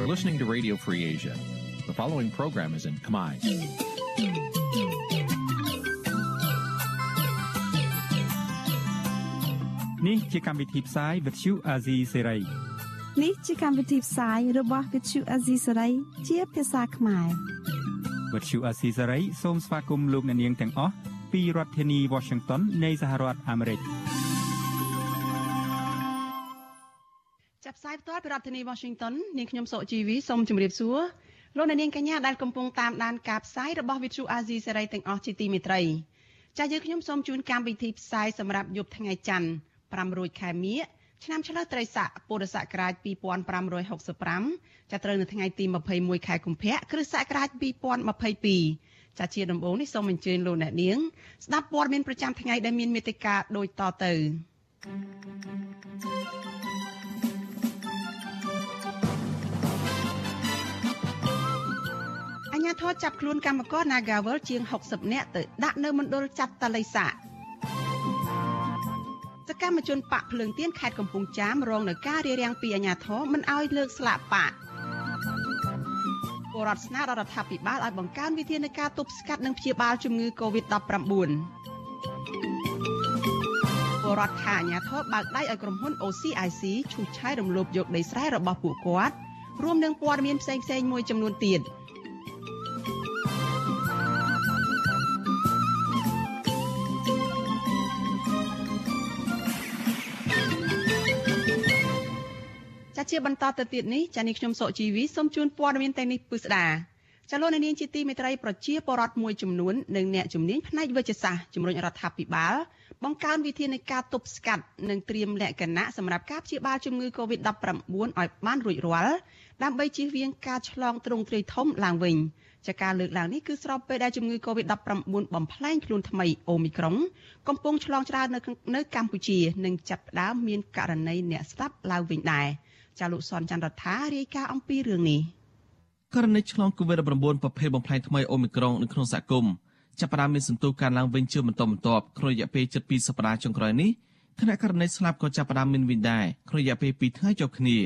You're listening to Radio Free Asia. The following program is in Khmer. នេះជាកម្មវិធីផ្សាយ Vuthu Azizi Serai នេះជាកម្មវិធីផ្សាយរបស់ Vuthu Azizi Serai ជាភាសាខ្មែរ Vuthu Azizi Serai សូមស្វាគមន៍លោកអ្នកនាងទាំងអស់ពីរដ្ឋធានី Washington នៃសហរដ្ឋអាមេរិក រដ្ឋធានី Washington នាងខ្ញុំសុកជីវីសូមជម្រាបសួរលោកអ្នកនាងកញ្ញាដែលកំពុងតាមដានការផ្សាយរបស់ Vuthu Azizi Serai ទាំងអស់ជាទីមេត្រីចាស់យើងខ្ញុំសូមជូនកម្មវិធីផ្សាយសម្រាប់យប់ថ្ងៃច័ន្ទ5រោចខែមិញឆ្នាំឆ្លូវត្រីស័កពុរសករាជ2565ចាប់ត្រូវនៅថ្ងៃទី21ខែកុម្ភៈគ្រិស្តសករាជ2022ចាជាដំបូងនេះសូមអញ្ជើញលោកអ្នកនាងស្ដាប់ព័ត៌មានប្រចាំថ្ងៃដែលមានមេត្តាដូចតទៅអញ្ញាធរចាប់ខ្លួនកម្មករ Nagawal ជាង60នាក់ទៅដាក់នៅមណ្ឌលចាត់តល័យសាសកម្មជនបកភ្លើងទៀនខេត្តកំពង់ចាមរងនឹងការរារាំងពីអាជ្ញាធរមិនអោយលើកស្លាកបកពលរដ្ឋស្នើដល់រដ្ឋាភិបាលឲ្យបង្កើនវិធានការទប់ស្កាត់និងព្យាបាលជំងឺ Covid-19 ពលរដ្ឋថាអាជ្ញាធរបើកដៃឲ្យក្រុមហ៊ុន OCIC ឈូសឆាយរំលោភយកដីស្រែរបស់ពួកគាត់រួមនឹងព័ត៌មានផ្សេងៗមួយចំនួនទៀត។ ចាជាបន្តទៅទៀតនេះចានេះខ្ញុំសុកជីវីសូមជូនព័ត៌មានទាំងនេះពិស្ដាចាលោកនាងជាទីមេត្រីប្រជាពលរដ្ឋមួយចំនួននិងអ្នកជំនាញផ្នែកវិទ្យាសាស្ត្រជំរុញរដ្ឋាភិបាលបង្កើនវិធានការទប់ស្កាត់និងត្រៀមលក្ខណៈសម្រាប់ការព្យាបាលជំងឺ Covid-19 ឲ្យបានរួចរាល់ដើម្បីជៀសវាងការឆ្លងទ្រង់ទ្រាយធំឡើងវិញចាការលើកឡើងនេះគឺស្របពេលដែលជំងឺ Covid-19 បំផ្លែងខ្លួនថ្មីអូមីក្រុងកំពុងឆ្លងច្រើននៅនៅកម្ពុជា និងចាប់ផ្ដើមមានករណីអ្នកស្លាប់ឡើងវិញដែរ។ ចាលោកសនច័ន្ទរដ្ឋារាយការណ៍អំពីរឿងនេះករណីឆ្លង COVID-19 ប្រភេទបំផ្លែងថ្មីអូមីក្រុងនៅក្នុងសហគមន៍ចាប់ផ្ដើមមានសន្ទុះការឡើងវិញជាបន្តបន្ទាប់ក្នុងរយៈពេល7សប្តាហ៍ចុងក្រោយនេះខណៈករណីស្លាប់ក៏ចាប់ផ្ដើមមានវិញដែរក្នុងរយៈពេល2ថ្ងៃជាប់គ្នា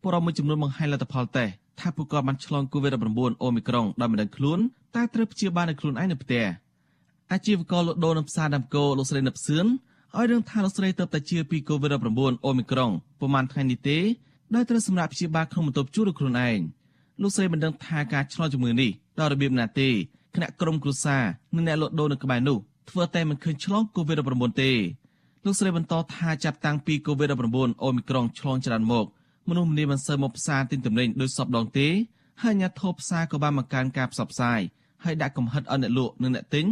ពលរដ្ឋមួយចំនួនបង្ហាញលទ្ធផលតេស្តថាពួកគាត់បានឆ្លង COVID-19 អូមីក្រុងដោយមិនដឹងខ្លួនតែត្រូវព្យាបាលនៅខ្លួនឯងនៅផ្ទះអាជីវករលក់ដូរនៅផ្សារដាំកោលោកស្រីនិបសឿន ឲ្យរឿងថាលោកស្រីទៅតែជាពី COVID-19 អូមីក្រុងប្រហែលថ្ងៃនេះទេដោយត្រូវសម្រាប់ព្យាបាលក្នុងបន្ទប់ជួលរបស់ខ្លួនឯងលោកស្រីមិនដឹងថាការឆ្លងជំងឺនេះដល់របៀបណាទេគណៈក្រុមគ្រួសារនិងអ្នកលក់ដូរនៅក្បែរនោះធ្វើតែមិនឃើញឆ្លង COVID-19 ទេលោកស្រីបន្តថាចាប់តាំងពី COVID-19 អូមីក្រុងឆ្លងច្រើនមកមនុស្សម្នាមិនសូវមកផ្សារទិញទំនិញដោយសពដងទេហើយអាញាធរផ្សារក៏បានបង្កើនការផ្សព្វផ្សាយហើយដាក់កំហិតឲ្យអ្នកលក់និងអ្នកទិញ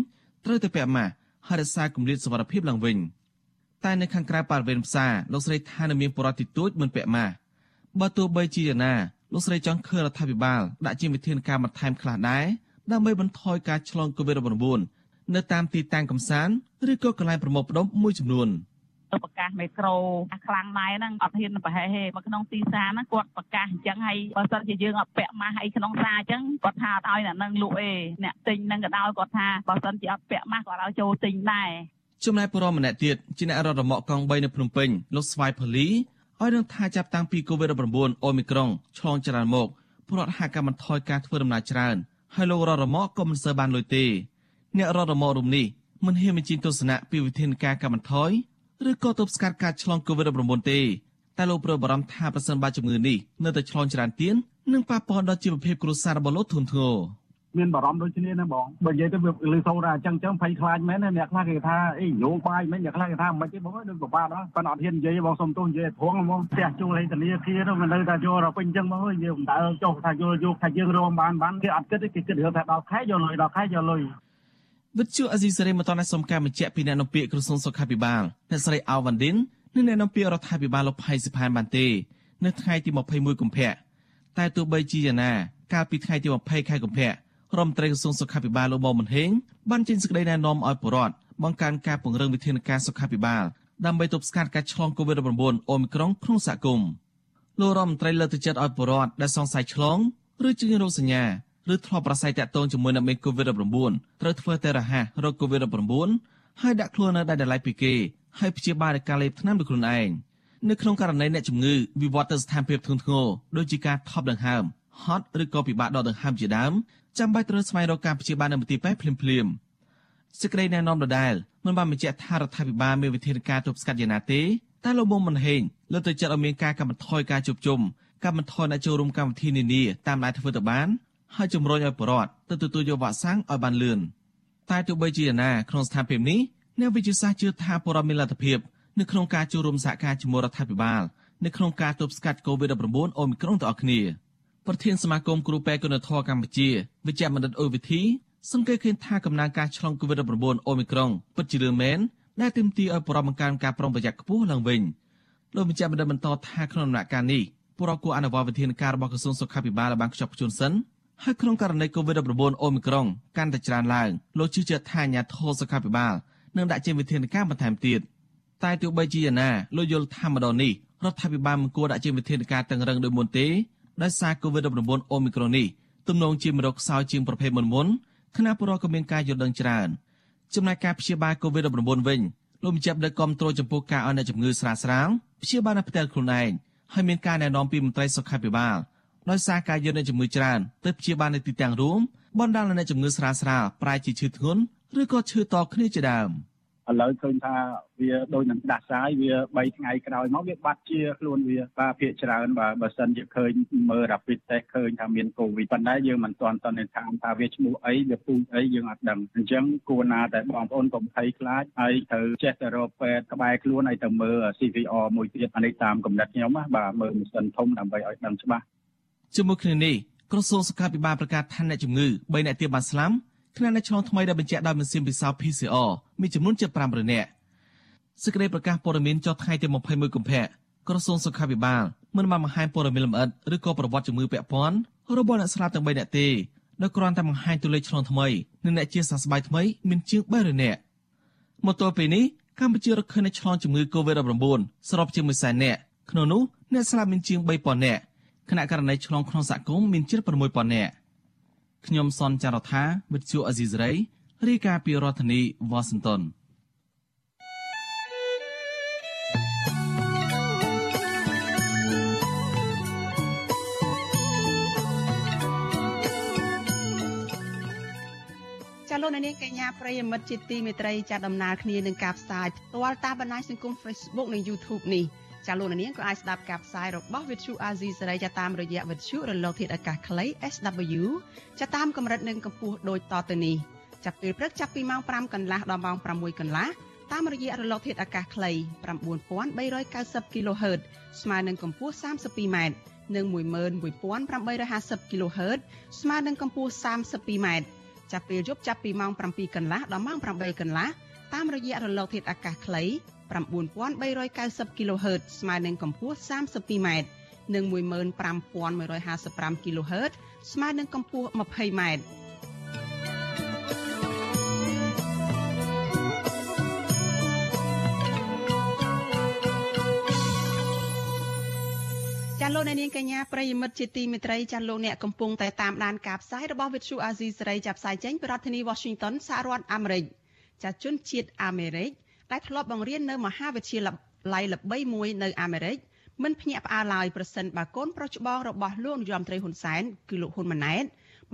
ត្រូវតែពាក់ម៉ាស់ហើយរក្សាគម្លាតសុវត្ថិភាពឡើងវិញ។ តែនៅខាងក្រៅបរិវេណផ្សារលោកស្រីថានៅមានបរិបទទីទួចមិនពាក់ម៉ាស់បើទោះបីជាយ៉ាងណាលោកស្រីចង់ឃើញរដ្ឋាភិបាលដាក់ជាវិធានការបន្ថែមខ្លះដែរដើម្បីបន្ថយការឆ្លង COVID-19 នៅតាមទីតាំងកំសាន្តឬក៏កន្លែងប្រមូលផ្ដុំមួយចំនួនទៅប្រកាសមេក្រូខ្លាំងម៉ែហ្នឹងអត់ហ៊ានប្រហែលទេមកក្នុងទីផ្សារហ្នឹងគាត់ប្រកាសអញ្ចឹងហើយបើសិនជាយើងអត់ពាក់ម៉ាស់អីក្នុងផ្សារអញ្ចឹងគាត់ថាអត់ឲ្យអ្នកនឹងលក់ទេអ្នកទិញហ្នឹងក៏ដោយគាត់ថាបើសិនជាអត់ពាក់ម៉ាស់គាត់ឲ្យចូលទិញដែរ ចំណែកបរិមម្នាក់ទៀតជាអ្នករត់រមាក់កង់3នៅភ្នំពេញលោកស្វាយផលីឲ្យនឹងថាចាប់តាំងពី COVID-19 អូមីក្រុងឆ្លងច្រើនមកពលរដ្ឋហាក់កាបន្ថយការធ្វើដំណើរច្រើនហើយលោករត់រមាក់ក៏មិនសូវបានលុយទេអ្នករត់រមាក់រូបនេះមិនហ៊ានបញ្ចេញទស្សនៈពីវិធានការកាបន្ថយឬក៏ទប់ស្កាត់ការឆ្លង COVID-19 ទេតែលោកព្រួយបារម្ភថាប្រសិនបើជំងឺនេះនៅតែឆ្លងច្រើនទៀតនឹងប៉ះពាល់ដល់ជីវភាពគ្រួសាររបស់លោកធ្ងន់ធ្ងរ មានបារម្ភដូចគ្នាណាបងបើនិយាយទៅវាលើសូរថាអញ្ចឹងអញ្ចឹងភ័យខ្លាចមែនអ្នកខ្លះគេថាអីញោមបាយមែនអ្នកខ្លះគេថាមិនទេបងដូចពិបាកដល់ប៉ុន្តែអត់ហ៊ាននិយាយបងសុំទោសនិយាយព្រោះហ្មងផ្ទះជួលឲ្យធនាគារទៅមិននៅថាយកដល់ពេញអញ្ចឹងបងអើយយើងមិនដើរចុះថាយកយកថាយើងរងបានបានគេអត់គិតទេគេគិតរឿងថាដល់ខែយកលុយដល់ខែយកលុយវិទ្យុអេស៊ីសេរីមកតនេះសូមការបញ្ជាក់ពីអ្នកនាំពាក្យក្រសួងសុខាភិបាលអ្នកស្រីអាវវ៉ាន់ឌិននិងអ្នកនាំពាក្យរដ្ឋាភិបាលលោកផៃសិផានបានទេនៅថ្ងៃទី21កុម្ភៈតែទោះបីជាយ៉ាងណាកាលពីថ្ងៃទី20ខែកុម្ភៈ រដ្ឋមន្ត្រីក្រសួងសុខាភិបាលលោកមុំមិនហេងបានចេញសេចក្តីណែនាំឲ្យពលរដ្ឋបង្កើនការពង្រឹងវិធានការសុខាភិបាលដើម្បីទប់ស្កាត់ការឆ្លង COVID-19 អូមីក្រុងក្នុងសហគមន៍លោករដ្ឋមន្ត្រីលើកទឹកចិត្តឲ្យពលរដ្ឋដែលសង្ស័យឆ្លងឬជារោគសញ្ញាឬធ្លាប់ប្រស័យតាក់ទងជាមួយនឹងមេ COVID-19 ត្រូវធ្វើតេរ៉ាហារោគ COVID-19 ហើយដាក់ខ្លួននៅដែលដលៃពីគេហើយព្យាបាលដោយការលេបថ្នាំដោយខ្លួនឯងនៅក្នុងករណីអ្នកជំងឺវិវត្តទៅស្ថានភាពធ្ងន់ធ្ងរដូចជាការថប់ដង្ហើម ហត់ឬក៏ពិបាកដកដង្ហើមជាដើមចាំបាច់ត្រូវស្វែងរកការព្យាបាលនៅមន្ទីរពេទ្យភ្លាមៗសេចក្តីណែនាំដដែលមិនបានបញ្ជាក់ថារដ្ឋាភិបាលមានវិធានការទប់ស្កាត់យ៉ាងណាទេតែលោកមុំមិនហេងលើកទៅចាត់ឲ្យមានការកាត់បន្ថយការជួបជុំកាត់បន្ថយអ្នកចូលរួមកម្មវិធីនានាតាមដែលធ្វើទៅបានហើយជំរុញឲ្យប្រជាពលរដ្ឋទៅទទួលយកវ៉ាក់សាំងឲ្យបានលឿនតែទោះបីជាយ៉ាងណាក្នុងស្ថានភាពនេះអ្នកវិទ្យាសាស្ត្រជឿថាប្រជាពលរដ្ឋមានលទ្ធភាពនៅក្នុងការចូលរួមសហការជាមួយរដ្ឋាភិបាលនៅក្នុងការទប់ស្កាត់ COVID-19 អូមីក្រុងទាំងអស់គ្នា ប្រធានសមាគមគ្រូពេទ្យគុណធម៌កម្ពុជាវិជ្ជបណ្ឌិតអ៊ុយវិធីសង្កេតឃើញថាកំណើនការឆ្លង COVID-19 អូមីក្រុងពិតជារឿងមែនដែលទាមទារឲ្យប្រព័ន្ធបង្កើនការប្រុងប្រយ័ត្នខ្ពស់ឡើងវិញលោកបញ្ជាក់បណ្ឌិតបន្តថាក្នុងដំណាក់កាលនេះពលរដ្ឋគួរអនុវត្តវិធានការរបស់ក្រសួងសុខាភិបាលឲ្យបានខ្ជាប់ខ្ជួនសិនហើយក្នុងករណី COVID-19 អូមីក្រុងកាន់តែច្រើនឡើងលោកជឿជាក់ថាអាញាធរសុខាភិបាលនឹងដាក់ចេញវិធានការបន្ថែមទៀតតែទោះបីជាយ៉ាងណាលោកយល់ថាម្ដងនេះរដ្ឋាភិបាលមិនគួរដាក់ចេញវិធានការតឹងរឹងដូចមុនទេ ដោយសារ COVID-19 អូមីក្រុងនេះទំនងជាមរកខ្សោយជាងប្រភេទមុនមុនគណៈពលរដ្ឋក៏មានការយល់ដឹងច្រើនចំណែកការព្យាបាល COVID-19 វិញលោកបញ្ជាក់ដឹកគាំទ្រចំពោះការឲ្យអ្នកជំងឺស្រាលស្រាលព្យាបាលនៅផ្ទះខ្លួនឯងហើយមានការណែនាំពីមន្ត្រីសុខាភិបាលដោយសារការយកអ្នកជំងឺច្រើនទៅព្យាបាលនៅទីតាំងរួមបណ្ដាលឲ្យអ្នកជំងឺស្រាលស្រាលប្រែជាឈឺធ្ងន់ឬក៏ឈឺតគ្នាជាដើម។ ឥឡូវឃើញថាវាដូចនឹងដាស់សាយវា3ថ្ងៃក្រោយមកវាបាត់ជាខ្លួនវាបាទភាកច្រើនបាទបើសិនជាឃើញមើល rapid test ឃើញថាមានកូវីដប៉ុន្តែយើងមិនទាន់សន្និដ្ឋានថាវាឈ្មោះអីវាពូជអីយើងអត់ដឹងអញ្ចឹងគួរណាតែបងប្អូនកុំភ័យខ្លាចហើយត្រូវចេះតែរកពេទ្យក្បែរខ្លួនហើយទៅមើល CVR មួយទៀតអានេះតាមកំណត់ខ្ញុំណាបាទមើលម៉ាស៊ីនធំដើម្បីឲ្យដឹងច្បាស់ជាមួយគ្នានេះក្រសួងសុខាភិបាលប្រកាសថាអ្នកជំងឺ3អ្នកទៀតបានស្លាប់ ខណៈអ្នកឆ្លងថ្មីដែលបញ្ជាក់ដោយម៉ាស៊ីនពិសោធន៍ PCR មានចំនួនជិត500នាក់សេចក្តីប្រកាសព័ត៌មានចុះថ្ងៃទី21កុម្ភៈក្រសួងសុខាភិបាលមិនបានបង្ហាញព័ត៌មានលម្អិតឬក៏ប្រវត្តិជំងឺពាក់ព័ន្ធរបស់អ្នកស្លាប់ទាំង3នាក់ទេដោយគ្រាន់តែបង្ហាញតួលេខឆ្លងថ្មីនិងអ្នកជាសះស្បើយថ្មីមានជាង300នាក់មកទល់ពេលនេះកម្ពុជារកឃើញអ្នកឆ្លងជំងឺ Covid-19 សរុបជាង1សែននាក់ក្នុងនោះអ្នកស្លាប់មានជាង3000នាក់ខណៈករណីឆ្លងក្នុងសហគមន៍មានជាង6000នាក់ ខ្ញុំសនចាររថាវិទ្យុអេស៊ីសរ៉ៃរាយការណ៍ពីរដ្ឋធានីវ៉ាស៊ីនតោនចាលោកនាងកញ្ញាប្រិយមិត្តជាទីមេត្រីចាដំណើរគ្នានឹងការផ្សាយផ្ទាល់តាមបណ្ដាញសង្គម Facebook និង YouTube នេះ ចាលោកនាងក៏អាចស្ដាប់ការផ្សាយរបស់ Vithu Azizi សេរីចាតាមរយៈវិទ្យុរលកធាតុអាកាសខ្លី SW ចាតាមកម្រិតនិងកម្ពស់ដូចតទៅនេះចាប់ពេលព្រឹកចាប់ពីម៉ោង5កន្លះដល់ម៉ោង6កន្លះតាមរយៈរលកធាតុអាកាសខ្លី9390 kHz ស្មើនឹងកម្ពស់ 32m និង11850 kHz ស្មើនឹងកម្ពស់ 32m ចាប់ពេលយប់ចាប់ពីម៉ោង7កន្លះដល់ម៉ោង8កន្លះ តាមរយៈរលកធាតុអាកាសខ្លី9390 kHz ស្មើនឹងកម្ពស់ 32m និង15155 kHz ស្មើនឹងកម្ពស់ 20m ចាលោកអ្នកនាងកញ្ញាប្រិយមិត្តជាទីមេត្រីចាលោកអ្នកកំពុងតែតាមដានការផ្សាយរបស់វិទ្យុអាស៊ីសេរីចាប់ផ្សាយចេញពីរដ្ឋធានី Washington សហរដ្ឋអាមេរិក ចាជនជាតិអាមេរិកដែលធ្លាប់បង្រៀននៅមហាវិទ្យាល័យល្បីមួយនៅអាមេរិកមិនភ្ញាក់ផ្អើលឡើយប្រសិនបើកូនប្រុសច្បងរបស់លោកនាយរដ្ឋមន្ត្រីហ៊ុនសែនគឺលោកហ៊ុនម៉ាណែត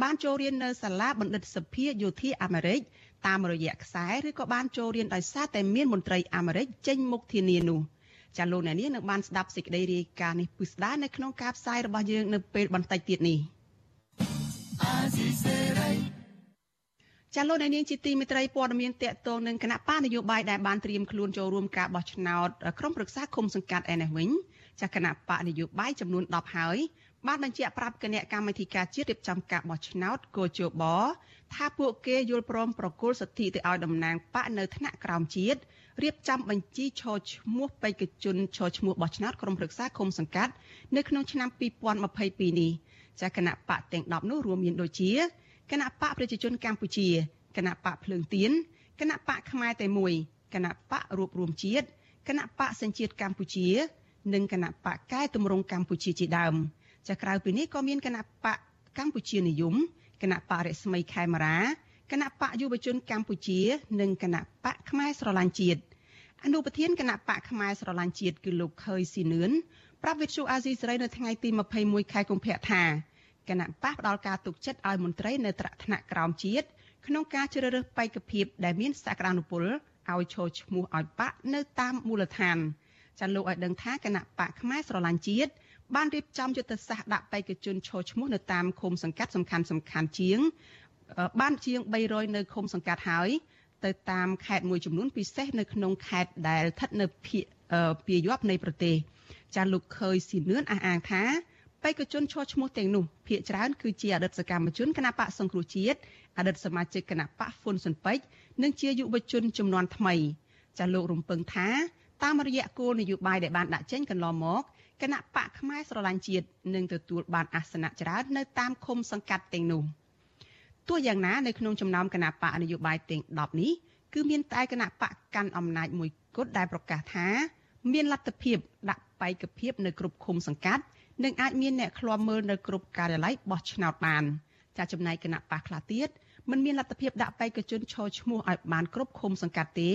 បានចូលរៀននៅសាលាបណ្ឌិតសភាយោធាអាមេរិកតាមរយៈខ្សែឬក៏បានចូលរៀនដោយសារតែមានមន្ត្រីអាមេរិកចេញមុខធានានោះចាលោកអ្នកនាងនឹងបានស្ដាប់សេចក្តីរាយការណ៍នេះពិស្ដានៅក្នុងការផ្សាយរបស់យើងនៅពេលបន្តិចទៀតនេះ ចាលោកនាងជាទីមេត្រីព័ត៌មានតកតងនឹងគណៈបានយោបាយដែលបានត្រៀមខ្លួនចូលរួមការបោះឆ្នោតក្រុមប្រឹក្សាគុំសង្កាត់ឯនេះវិញចាគណៈបកនយោបាយចំនួន10ហើយបានបញ្ជាក់ប្រាប់គណៈកម្មាធិការជាតិរៀបចំការបោះឆ្នោតកោជបថាពួកគេយល់ព្រមប្រគល់សិទ្ធិទៅឲ្យតំណាងបកនៅថ្នាក់ក្រោមជាតិរៀបចំបញ្ជីឈរឈ្មោះបេក្ខជនឈរឈ្មោះបោះឆ្នោតក្រុមប្រឹក្សាគុំសង្កាត់នៅក្នុងឆ្នាំ2022នេះចាគណៈបកទាំង10នោះរួមមានដូចជា គណៈបកប្រជាជនកម្ពុជាគណៈបកភ្លើងទៀនគណៈបកខ្មែរតែមួយគណៈបករួបរวมជាតិគណៈបកសញ្ជាតិកម្ពុជា និងគណៈបកកែតម្រង់កម្ពុជាជាដើមចាក្រៅពីនេះក៏មានគណៈបកកម្ពុជានិយមគណៈបករិស្មីខេមរាគណៈបកយុវជនកម្ពុជា និងគណៈបកខ្មែរស្រឡាញ់ជាតិអនុប្រធានគណៈបកផ្នែកស្រឡាញ់ជាតិគឺលោកខើយស៊ីនឿនប្រាប់វិទ្យុអាស៊ីសេរីនៅថ្ងៃទី21ខែកុម្ភៈថា គណៈបកផ្ដល់ការទុកចិត្តឲ្យមន្ត្រីនៅត្រាក់ថ្នាក់ក្រោមជាតិក្នុងការជ្រើសរើសបេក្ខភាពដែលមានសក្តានុពលឲ្យឈរឈ្មោះឲ្យបកនៅតាមមូលដ្ឋានចាលោកឲ្យដឹងថាគណៈបកផ្នែកស្រឡាញ់ជាតិបានរៀបចំយុទ្ធសាស្ត្រដាក់បេក្ខជនឈរឈ្មោះនៅតាមឃុំសង្កាត់សំខាន់សំខាន់ជាង បានជាង300នៅឃុំសង្កាត់ហើយទៅតាមខេត្តមួយចំនួនពិសេសនៅក្នុងខេត្តដែលស្ថិតនៅភាគពាយ័ព្យនៃប្រទេសចាលោកខើយស៊ីនឿនអះអាងថា បេក្ខជនឈរឈ្មោះទាំងនោះភាគច្រើនគឺជាអតីតសកម្មជនគណបកសង្គ្រោះជាតិអតីតសមាជិកគណបកហ៊ុនស៊ុនពេជ្រនិងជាយុវជនចំនួនថ្មីចាលោករំពឹងថាតាមរយៈគោលនយោបាយដែលបានដាក់ចេញកន្លងមកគណៈបកខ្មែរស្រឡាញ់ជាតិនឹងទទួលបានអាសនៈច្រើននៅតាមឃុំសង្កាត់ទាំងនោះទោះយ៉ាងណានៅក្នុងចំណោមគណៈបកនយោបាយទាំង10នេះគឺមានតែគណៈបកកាន់អំណាចមួយគត់ដែលប្រកាសថា មានលទ្ធភាពដាក់បេក្ខភាពនៅគ្រប់ឃុំសង្កាត់ និងអាចមានអ្នកឃ្លាំមើលនៅគ្រប់ការិយាល័យបោះឆ្នោតបានចាចំណែកគណៈបកខ្លះទៀតមិនមានលទ្ធភាពដាក់បេក្ខជនឈរឈ្មោះឲ្យបានគ្រប់ឃុំសង្កាត់ទេ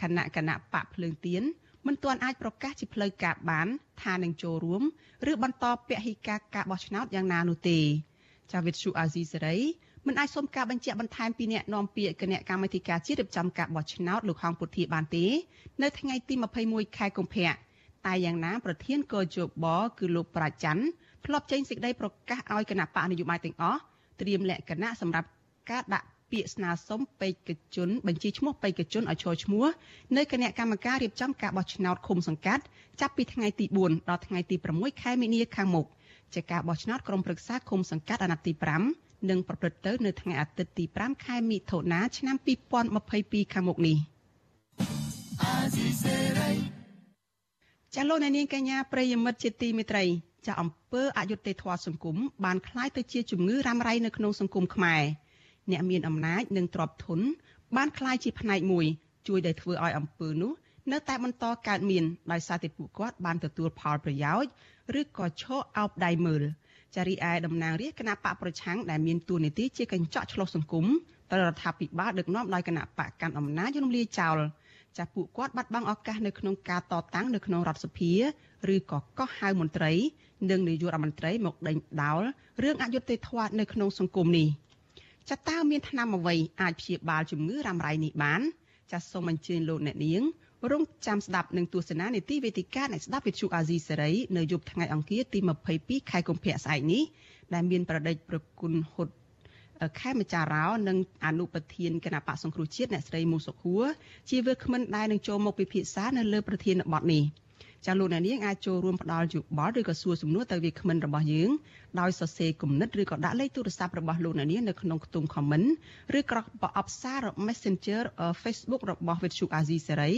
គណៈគណៈបកភ្លើងទៀនមិនទាន់អាចប្រកាសជាផ្លូវការបានថានឹងចូលរួមឬបន្តពហិការការបោះឆ្នោតយ៉ាងណានោះទេចាវិទ្យុអាស៊ីសេរីមិនអាចសុំការបញ្ជាក់បន្ថែមពីអ្នកនាំពាក្យគណៈកម្មាធិការជាតិរៀបចំការបោះឆ្នោតលោកហងពុធាបានទេ នៅថ្ងៃទី21ខែកុម្ភៈ តែយ៉ាងណាប្រធានកោជបគឺលោកប្រាច័ន្ទធ្លាប់ចេញសេចក្តីប្រកាសឲ្យគណៈបកនយោបាយទាំងអស់ត្រៀមលក្ខណៈសម្រាប់ការដាក់ពាក្យស្នើសុំបេក្ខជនបញ្ជីឈ្មោះបេក្ខជនឲ្យចូលឈ្មោះនៅគណៈកម្មការរៀបចំការបោះឆ្នោតឃុំសង្កាត់ចាប់ពីថ្ងៃទី4ដល់ថ្ងៃទី6ខែមីនាខាងមុខជាការបោះឆ្នោតក្រុមប្រឹក្សាឃុំសង្កាត់អាណត្តិទី5នឹងប្រព្រឹត្តទៅនៅថ្ងៃអាទិត្យទី5ខែមិថុនាឆ្នាំ2022ខាងមុខនេះ ចាលោកនាងកញ្ញាប្រិយមិត្តជាទីមេត្រីចាអំពើអយុត្តិធម៌សង្គមបានคล้ายទៅជាជំងឺរ៉ាំរ៉ៃនៅក្នុងសង្គមខ្មែរអ្នកមានអំណាចនិងទ្រព្យធនបានคล้ายជាផ្នែកមួយ ជួយដែលធ្វើឲ្យអំពើនោះនៅតែបន្តកើតមានដោយសារតែពួកគាត់បានទទួលផលប្រយោជន៍ឬក៏ឈរអោបដៃមើលចារីឯតំណាងរាជគណៈបកប្រឆាំងដែលមានតួនាទីជាកញ្ចក់ឆ្លុះសង្គមទៅរដ្ឋាភិបាលដឹកនាំដោយគណៈបកកាន់អំណាចរំលាយចោល ចាពួកគាត់បាត់បង់ឱកាសនៅក្នុងការតតាំងនៅក្នុងរដ្ឋសភាឬក៏កោះហៅមន្ត្រីនិងនាយករដ្ឋមន្ត្រីមកដេញដោលរឿងអយុត្តិធម៌នៅក្នុងសង្គមនេះចាតើមានថ្នាំអ្វីអាចព្យាបាលជំងឺរ៉ាំរ៉ៃនេះបានចាសសូមអញ្ជើញលោកអ្នកនាងរងចាំស្ដាប់នឹងទស្សនានីតិវេទិកានៃស្ដាប់វិទ្យុអាស៊ីសេរីនៅយប់ថ្ងៃអង្គារទី22ខែកុម្ភៈស្អែកនេះដែលមានប្រដេចប្រគុណហ៊ុត ខេមចារោនិងអនុប្រធានគណៈបកសង្គ្រោះជាតិអ្នកស្រីមូសុខួរជាវាគ្មិនដែលនឹងចូលមកពិភាក្សានៅលើប្រធានបទនេះ។ ចាលោកអ្នកនាងអាចចូលរួមផ្ដល់យោបល់ឬក៏សួរសំណួរទៅវាគ្មិនរបស់យើងដោយសរសេរគំនិតឬក៏ដាក់លេខទូរស័ព្ទរបស់លោកអ្នកនាងនៅក្នុងខ្ទង់ comment ឬក៏ប្រអប់សារ Messenger Facebook របស់ Vithu Azizi Serai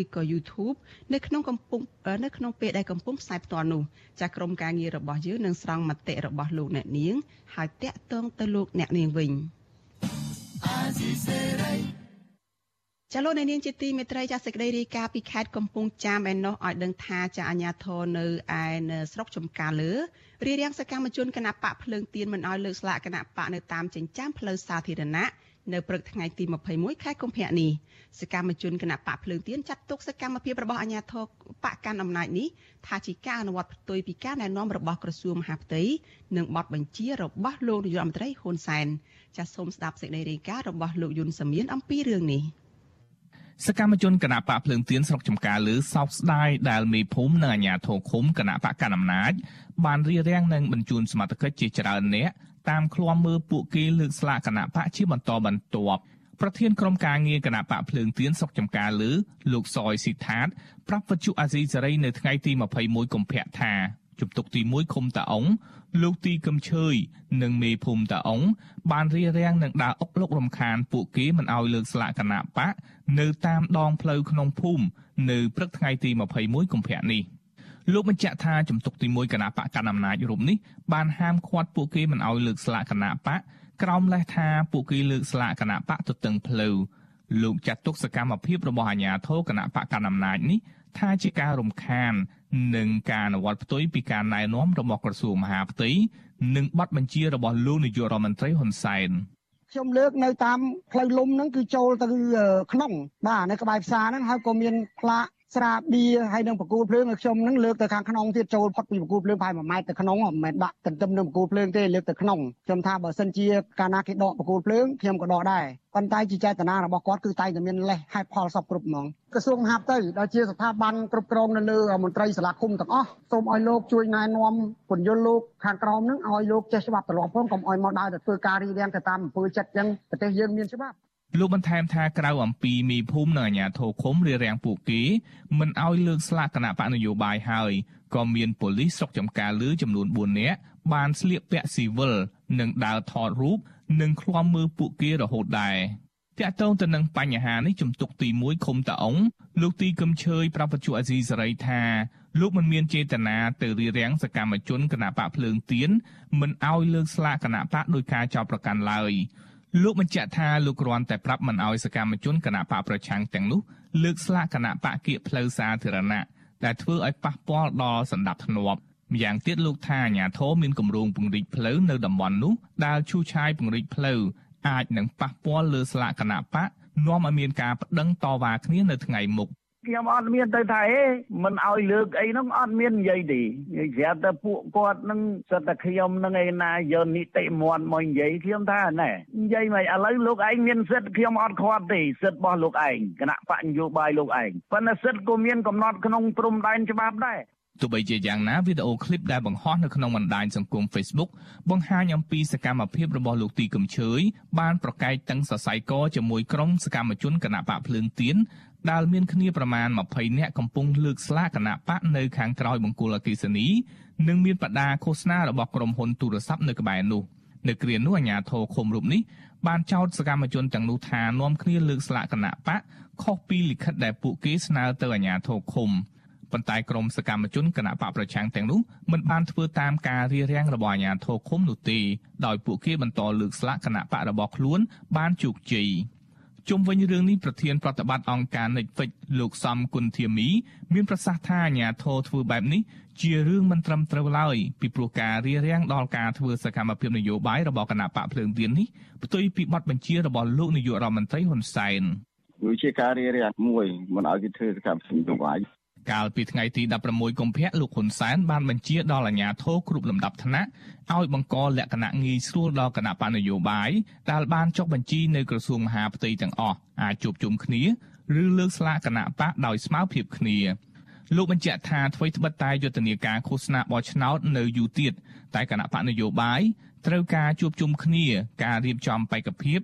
ឬក៏ YouTube នៅក្នុងកំពុងនៅក្នុងពេលដែលកំពុងផ្សាយផ្ទាល់នោះចាក្រុមការងាររបស់យើងនឹងស្រង់មតិរបស់លោកអ្នកនាងហើយតាក់ទងទៅលោកអ្នកនាងវិញ Azizi Serai ចាលោកនាងជាទីមេត្រីចាសេចក្តីរាយការណ៍ពីខេត្តកំពង់ចាមឯណោះឲ្យដឹងថាចាអាញាធរនៅឯនៅស្រុកចំការលើរៀបរៀងសកម្មជនគណៈបកភ្លើងទៀនមិនឲ្យលើកស្លាកគណៈបកនៅតាមចិញ្ចើមផ្លូវសាធារណៈនៅព្រឹកថ្ងៃទី21ខែកុម្ភៈនេះសកម្មជនគណៈបកភ្លើងទៀនចាត់ទុកសកម្មភាពរបស់អាញាធរបកកាន់អំណាចនេះថាជាការអនុវត្តផ្ទុយពីការណែនាំរបស់ក្រសួងមហាផ្ទៃនិងបទបញ្ជារបស់លោកនាយករដ្ឋមន្ត្រីហ៊ុនសែនចាសសូមស្ដាប់សេចក្តីរាយការណ៍របស់លោកយុនសាមៀនអំពីរឿងនេះ។ សកម្មជនគណៈបកភ្លើងទៀនស្រុកចំការលើសោកស្ដាយដែលមេភូមិនិងអាជ្ញាធរឃុំគណៈបកកណ្ដាលអំណាចបានរៀបរៀងនិងបញ្ជូនសមត្ថកិច្ចជាច្រើនអ្នកតាមឃ្លាំមើលពួកគេលើកស្លាកគណៈបកជាបន្តបន្ទាប់ប្រធានក្រុមការងារគណៈបកភ្លើងទៀនស្រុកចំការលើលោកសយស៊ីថាតប្រាប់វិទ្យុអាស៊ីសេរីនៅថ្ងៃទី21កុម្ភៈថា ជំទុកទី1ឃុំតាអុងលោកទីកឹមឈើយនិងមេភូមិតាអុងបានរៀបរៀងនឹងដើរអុកលុករំខានពួកគេមិនឲ្យលើកស្លាកគណៈបកនៅតាមដងផ្លូវក្នុងភូមិនៅព្រឹកថ្ងៃទី21កុម្ភៈនេះលោកបញ្ជាក់ថាជំទុកទី1គណៈបកកណ្ដាលអំណាចរូបនេះបានហាមឃាត់ពួកគេមិនឲ្យលើកស្លាកគណៈបកក្រោមលេសថាពួកគេលើកស្លាកគណៈបកទៅតឹងផ្លូវលោកចាត់ទុកសកម្មភាពរបស់អាជ្ញាធរគណៈបកកណ្ដាលអំណាចនេះ ថាជាការរំខាន និងការអនុវត្តផ្ទុយពីការណែនាំរបស់ក្រសួងមហាផ្ទៃនិងប័ណ្ណបញ្ជារបស់លោកនាយករដ្ឋមន្ត្រីហ៊ុនសែនខ្ញុំលើកនៅតាមផ្លូវលំហ្នឹងគឺចូលទៅក្នុងបាទនៅក្បែរផ្សារហ្នឹងហើយក៏មានផ្លាក ស្រាបៀហើយនឹងបកគូលភ្លើងឲ្យខ្ញុំនឹងលើកទៅខាងក្នុងទៀតចូលផុតពីបកគូលភ្លើងប្រហែល1ម៉ែត្រទៅក្នុងមិនមែនដាក់ទន្ទឹមនឹងបកគូលភ្លើងទេលើកទៅក្នុងខ្ញុំថាបើសិនជាកាលណាគេដកបកគូលភ្លើងខ្ញុំក៏ដកដែរប៉ុន្តែជាចេតនារបស់គាត់គឺតែតែមានលេសហេតុផលសពគ្រប់ហ្មងក្រសួងមហាផ្ទៃដែលជាស្ថាប័នគ្រប់គ្រងនៅលើមន្ត្រីសាលាឃុំទាំងអស់សូមឲ្យលោកជួយណែនាំពន្យល់លោកខាងក្រមនឹងឲ្យលោកចេះច្បាប់ទម្លាប់ផងកុំឲ្យមកដើរទៅធ្វើការរៀបរៀងទៅតាមអំពើចិត្តចឹងប្រទេសយើងមានច្បាប់ លោកបន្ថែមថាក្រៅអំពីមីភូមិនិងអាជ្ញាធរឃុំរារាំងពួកគេមិនឲ្យលើកស្លាកគណៈបកនយោបាយហើយក៏មានប៉ូលីសស្រុកចំការលឺចំនួន4នាក់បានស្លៀកពាក់ស៊ីវិលនិងដើរថតរូបនិងឃ្លាំមើលពួកគេរហូតដែរតាក់ទងទៅនឹងបញ្ហានេះជំទុកទី1ឃុំតាអុងលោកទីកឹមឈើយប្រាប់បច្ចុប្បន្នអាស៊ីសេរីថាលោកមិនមានចេតនាទៅរារាំងសកម្មជនគណៈបកភ្លើងទៀនមិនឲ្យលើកស្លាកគណៈបកដោយការចោទប្រកាន់ឡើយ លោកបញ្ជាក់ថាលោកគ្រាន់តែប្រាប់មិនឲ្យសកម្មជនគណៈបកប្រឆាំងទាំងនោះលើកស្លាកគណៈបកគៀកផ្លូវសាធារណៈដែលធ្វើឲ្យប៉ះពាល់ដល់សន្តិភាពម្យ៉ាងទៀតលោកថាអាញាធរមានគម្រោងពង្រីកផ្លូវនៅតំបន់នោះដែលឈូសឆាយពង្រីកផ្លូវអាចនឹងប៉ះពាល់លើស្លាកគណៈបកនាំឲ្យមានការប្តឹងតវ៉ាគ្នានៅថ្ងៃមុខ ខ្ញុំអត់មានទៅថាអេមិនឲ្យលើកអីហ្នឹងអត់មាននិយាយទេនិយាយតែពួកគាត់នឹងសិតតែខ្ញុំនឹងឯណាយកនីតិមន្តមកនិយាយខ្ញុំថាណែនិយាយមកឥឡូវលោកឯងមានសិទ្ធិខ្ញុំអត់ខាត់ទេសិទ្ធិរបស់លោកឯងគណៈបកនយោបាយលោកឯងប៉ុន្តែសិទ្ធិក៏មានកំណត់ក្នុងព្រំដែនច្បាប់ដែរទោះបីជាយ៉ាងណាវីដេអូឃ្លីបដែលបង្ហោះនៅក្នុងបណ្ដាញសង្គម Facebook បង្ហាញអំពីសកម្មភាពរបស់លោកទីកឹមឈើយបានប្រកែកតឹងសរសៃកជាមួយក្រុមសកម្មជនគណៈបកភ្លើងទៀន ដែលមានគ្នាប្រមាណ20នាក់កំពុងលើកស្លាកគណៈបកនៅខាងក្រោយបង្គោលអគិសនីនិងមានបដាឃោសនារបស់ក្រុមហ៊ុនទូរស័ព្ទនៅក្បែរនោះនៅគ្រានោះអាជ្ញាធរឃុំរូបនេះបានចោទសកម្មជនទាំងនោះថានាំគ្នាលើកស្លាកគណៈបកខុសពីលិខិតដែលពួកគេស្នើទៅអាជ្ញាធរឃុំប៉ុន្តែក្រុមសកម្មជនគណៈបកប្រឆាំងទាំងនោះមិនបានធ្វើតាមការរារាំងរបស់អាជ្ញាធរឃុំនោះទេដោយពួកគេបន្តលើកស្លាកគណៈបករបស់ខ្លួនបានជោគជ័យ ជុំវិញរឿងនេះប្រធានប្រតិបត្តិអង្គការ Netflix លោកសំគុណធាមី មានប្រសាសន៍ថាអាញាធរធ្វើបែបនេះជារឿងមិនត្រឹមត្រូវឡើយពីព្រោះការរារាំងដល់ការធ្វើសកម្មភាពនយោបាយរបស់គណៈបកភ្លើងទៀននេះផ្ទុយពីបទបញ្ជារបស់លោកនាយករដ្ឋមន្ត្រីហ៊ុនសែនវាជាការរារាំងមួយមិនឲ្យគេធ្វើសកម្មភាពនយោបាយ កាលពីថ្ងៃទី16កុម្ភៈលោកហ៊ុនសែនបានបញ្ជាដល់អាជ្ញាធរគ្រប់លំដាប់ថ្នាក់ឲ្យបង្កលក្ខណៈងាយស្រួលដល់គណៈបណ្ឌនយោបាយដែលបានចុះបញ្ជីនៅក្រសួងមហាផ្ទៃទាំងអស់អាចជួបជុំគ្នាឬលើកស្លាកគណៈបកដោយស្មើភាពគ្នាលោកបញ្ជាក់ថាអ្វីត្បិតតែយុទ្ធនាការឃោសនាបោះឆ្នោតនៅយូរទៀតតែគណៈបកនយោបាយត្រូវការជួបជុំគ្នាការរៀបចំបេក្ខភាព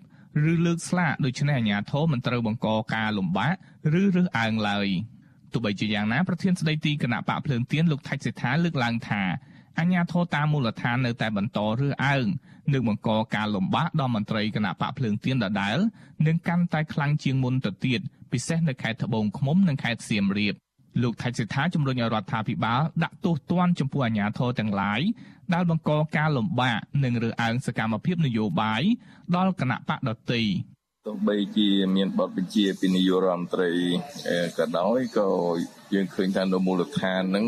ឬលើកស្លាកដូច្នេះអាជ្ញាធរមិនត្រូវបង្កការលំបាកឬរើសអើងឡើយ។ ទោះបីជាយ៉ាងណាប្រធានស្ដីទីគណៈបកភ្លើងទៀនលោកថៃសេដ្ឋាលើកឡើងថាអញ្ញាធរតាមមូលដ្ឋាននៅតែបន្តរើសអើងនិងបង្កការលំបាកដល់មន្ត្រីគណៈបកភ្លើងទៀនដដែល និងកាន់តែខ្លាំងជាងមុនទៅទៀតពិសេសនៅខេត្តត្បូងឃ្មុំនិងខេត្តសៀមរាបលោកថៃសេដ្ឋាជំរុញឲ្យរដ្ឋាភិបាលដាក់ទោសទណ្ឌចំពោះអាជ្ញាធរទាំងឡាយដែលបង្កការលំបាកនិងរើសអើងសកម្មភាពនយោបាយដល់គណៈបកដទៃ ទោះបីជាមានបទបញ្ជាពីនាយករដ្ឋមន្ត្រីក៏ដោយក៏យើងឃើញថានៅមូលដ្ឋានហ្នឹង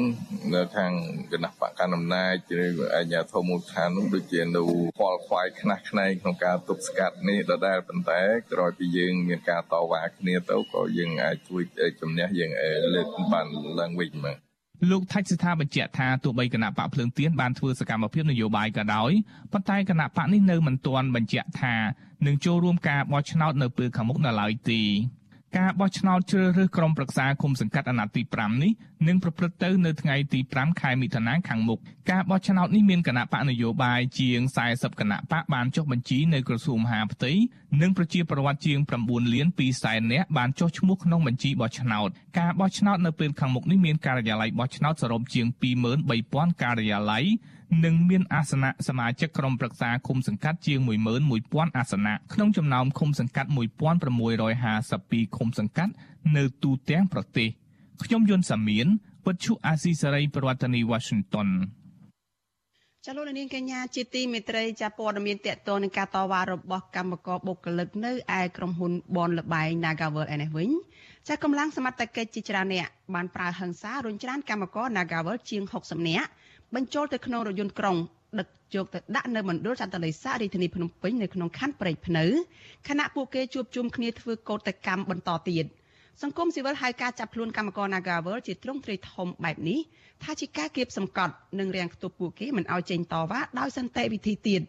នៅខាងគណៈបកកណ្ដាលអំណាចឬអាជ្ញាធរមូលដ្ឋានហ្នឹងដូចជានៅខ្វល់ខ្វាយខ្នះខ្នែងក្នុងការទប់ស្កាត់នេះដដែលប៉ុន្តែក្រោយពីយើងមានការតវ៉ាគ្នាទៅក៏យើងអាចជួយជំនះយើងលើកបានឡើងវិញមក លោកថាច់ស្ថាបញ្ជាក់ថាទោះបីគណៈបកភ្លើងទៀនបានធ្វើសកម្មភាពនយោបាយក៏ដោយប៉ុន្តែគណៈបកនេះនៅមិនទាន់បញ្ជាក់ថានឹងចូលរួមការបោះឆ្នោតនៅពេលខាងមុខនៅឡើយទេ ការបោះឆ្នោតជ្រើសរើសក្រុមប្រឹក្សាគុំសង្កាត់អាណត្តិទី5នេះនឹងប្រព្រឹត្តទៅនៅថ្ងៃទី5ខែមិថុនាខាងមុខការបោះឆ្នោតនេះមានគណៈបកនយោបាយជាង40គណៈបកបានចុះបញ្ជីនៅក្រសួងមហាផ្ទៃនិងប្រជាពលរដ្ឋជាង9លាន2សែននាក់បានចុះឈ្មោះក្នុងបញ្ជីបោះឆ្នោតការបោះឆ្នោតនៅពេលខាងមុខនេះមានការិយាល័យបោះឆ្នោតសរុបជាង23000ការិយាល័យ និងមានអាសនៈសមាជិកក្រុមប្រឹក្សាឃុំសង្កាត់ជាង11000អាសនៈក្នុងចំណោមឃុំសង្កាត់1652ឃុំសង្កាត់នៅទូទាំងប្រទេសខ្ញុំយុនសាមៀនវិទ្យុអាស៊ីសេរីប្រធានាធិបតី Washington ចលនានាងកញ្ញាជាទីមេត្រីចាព័ត៌មានតកតនឹងការតវ៉ារបស់កម្មករបុគ្គលិកនៅឯក្រុមហ៊ុនបនលបែង Nagavel ឯនេះវិញចាកម្លាំងសមត្ថកិច្ចជាច្រើនអ្នកបានប្រើហិង្សារុញច្រានកម្មករ Nagavel ជាង60នាក់ បញ្ចូលទៅក្នុងរថយន្តក្រុងដឹកយកទៅដាក់នៅមណ្ឌលចន្ទលិសារាជធានីភ្នំពេញនៅក្នុងខណ្ឌព្រែកភ្នៅខណៈពួកគេជួបជុំគ្នាធ្វើកោតកម្មបន្តទៀតសង្គមស៊ីវិលហៅការចាប់ខ្លួនកម្មករ Nagawal ជាទ្រង់ទ្រាយធំបែបនេះថាជាការគៀបសង្កត់និងរាំងខ្ទប់ពួកគេមិនឲ្យចេញតវ៉ាដោយសន្តិវិធីទៀត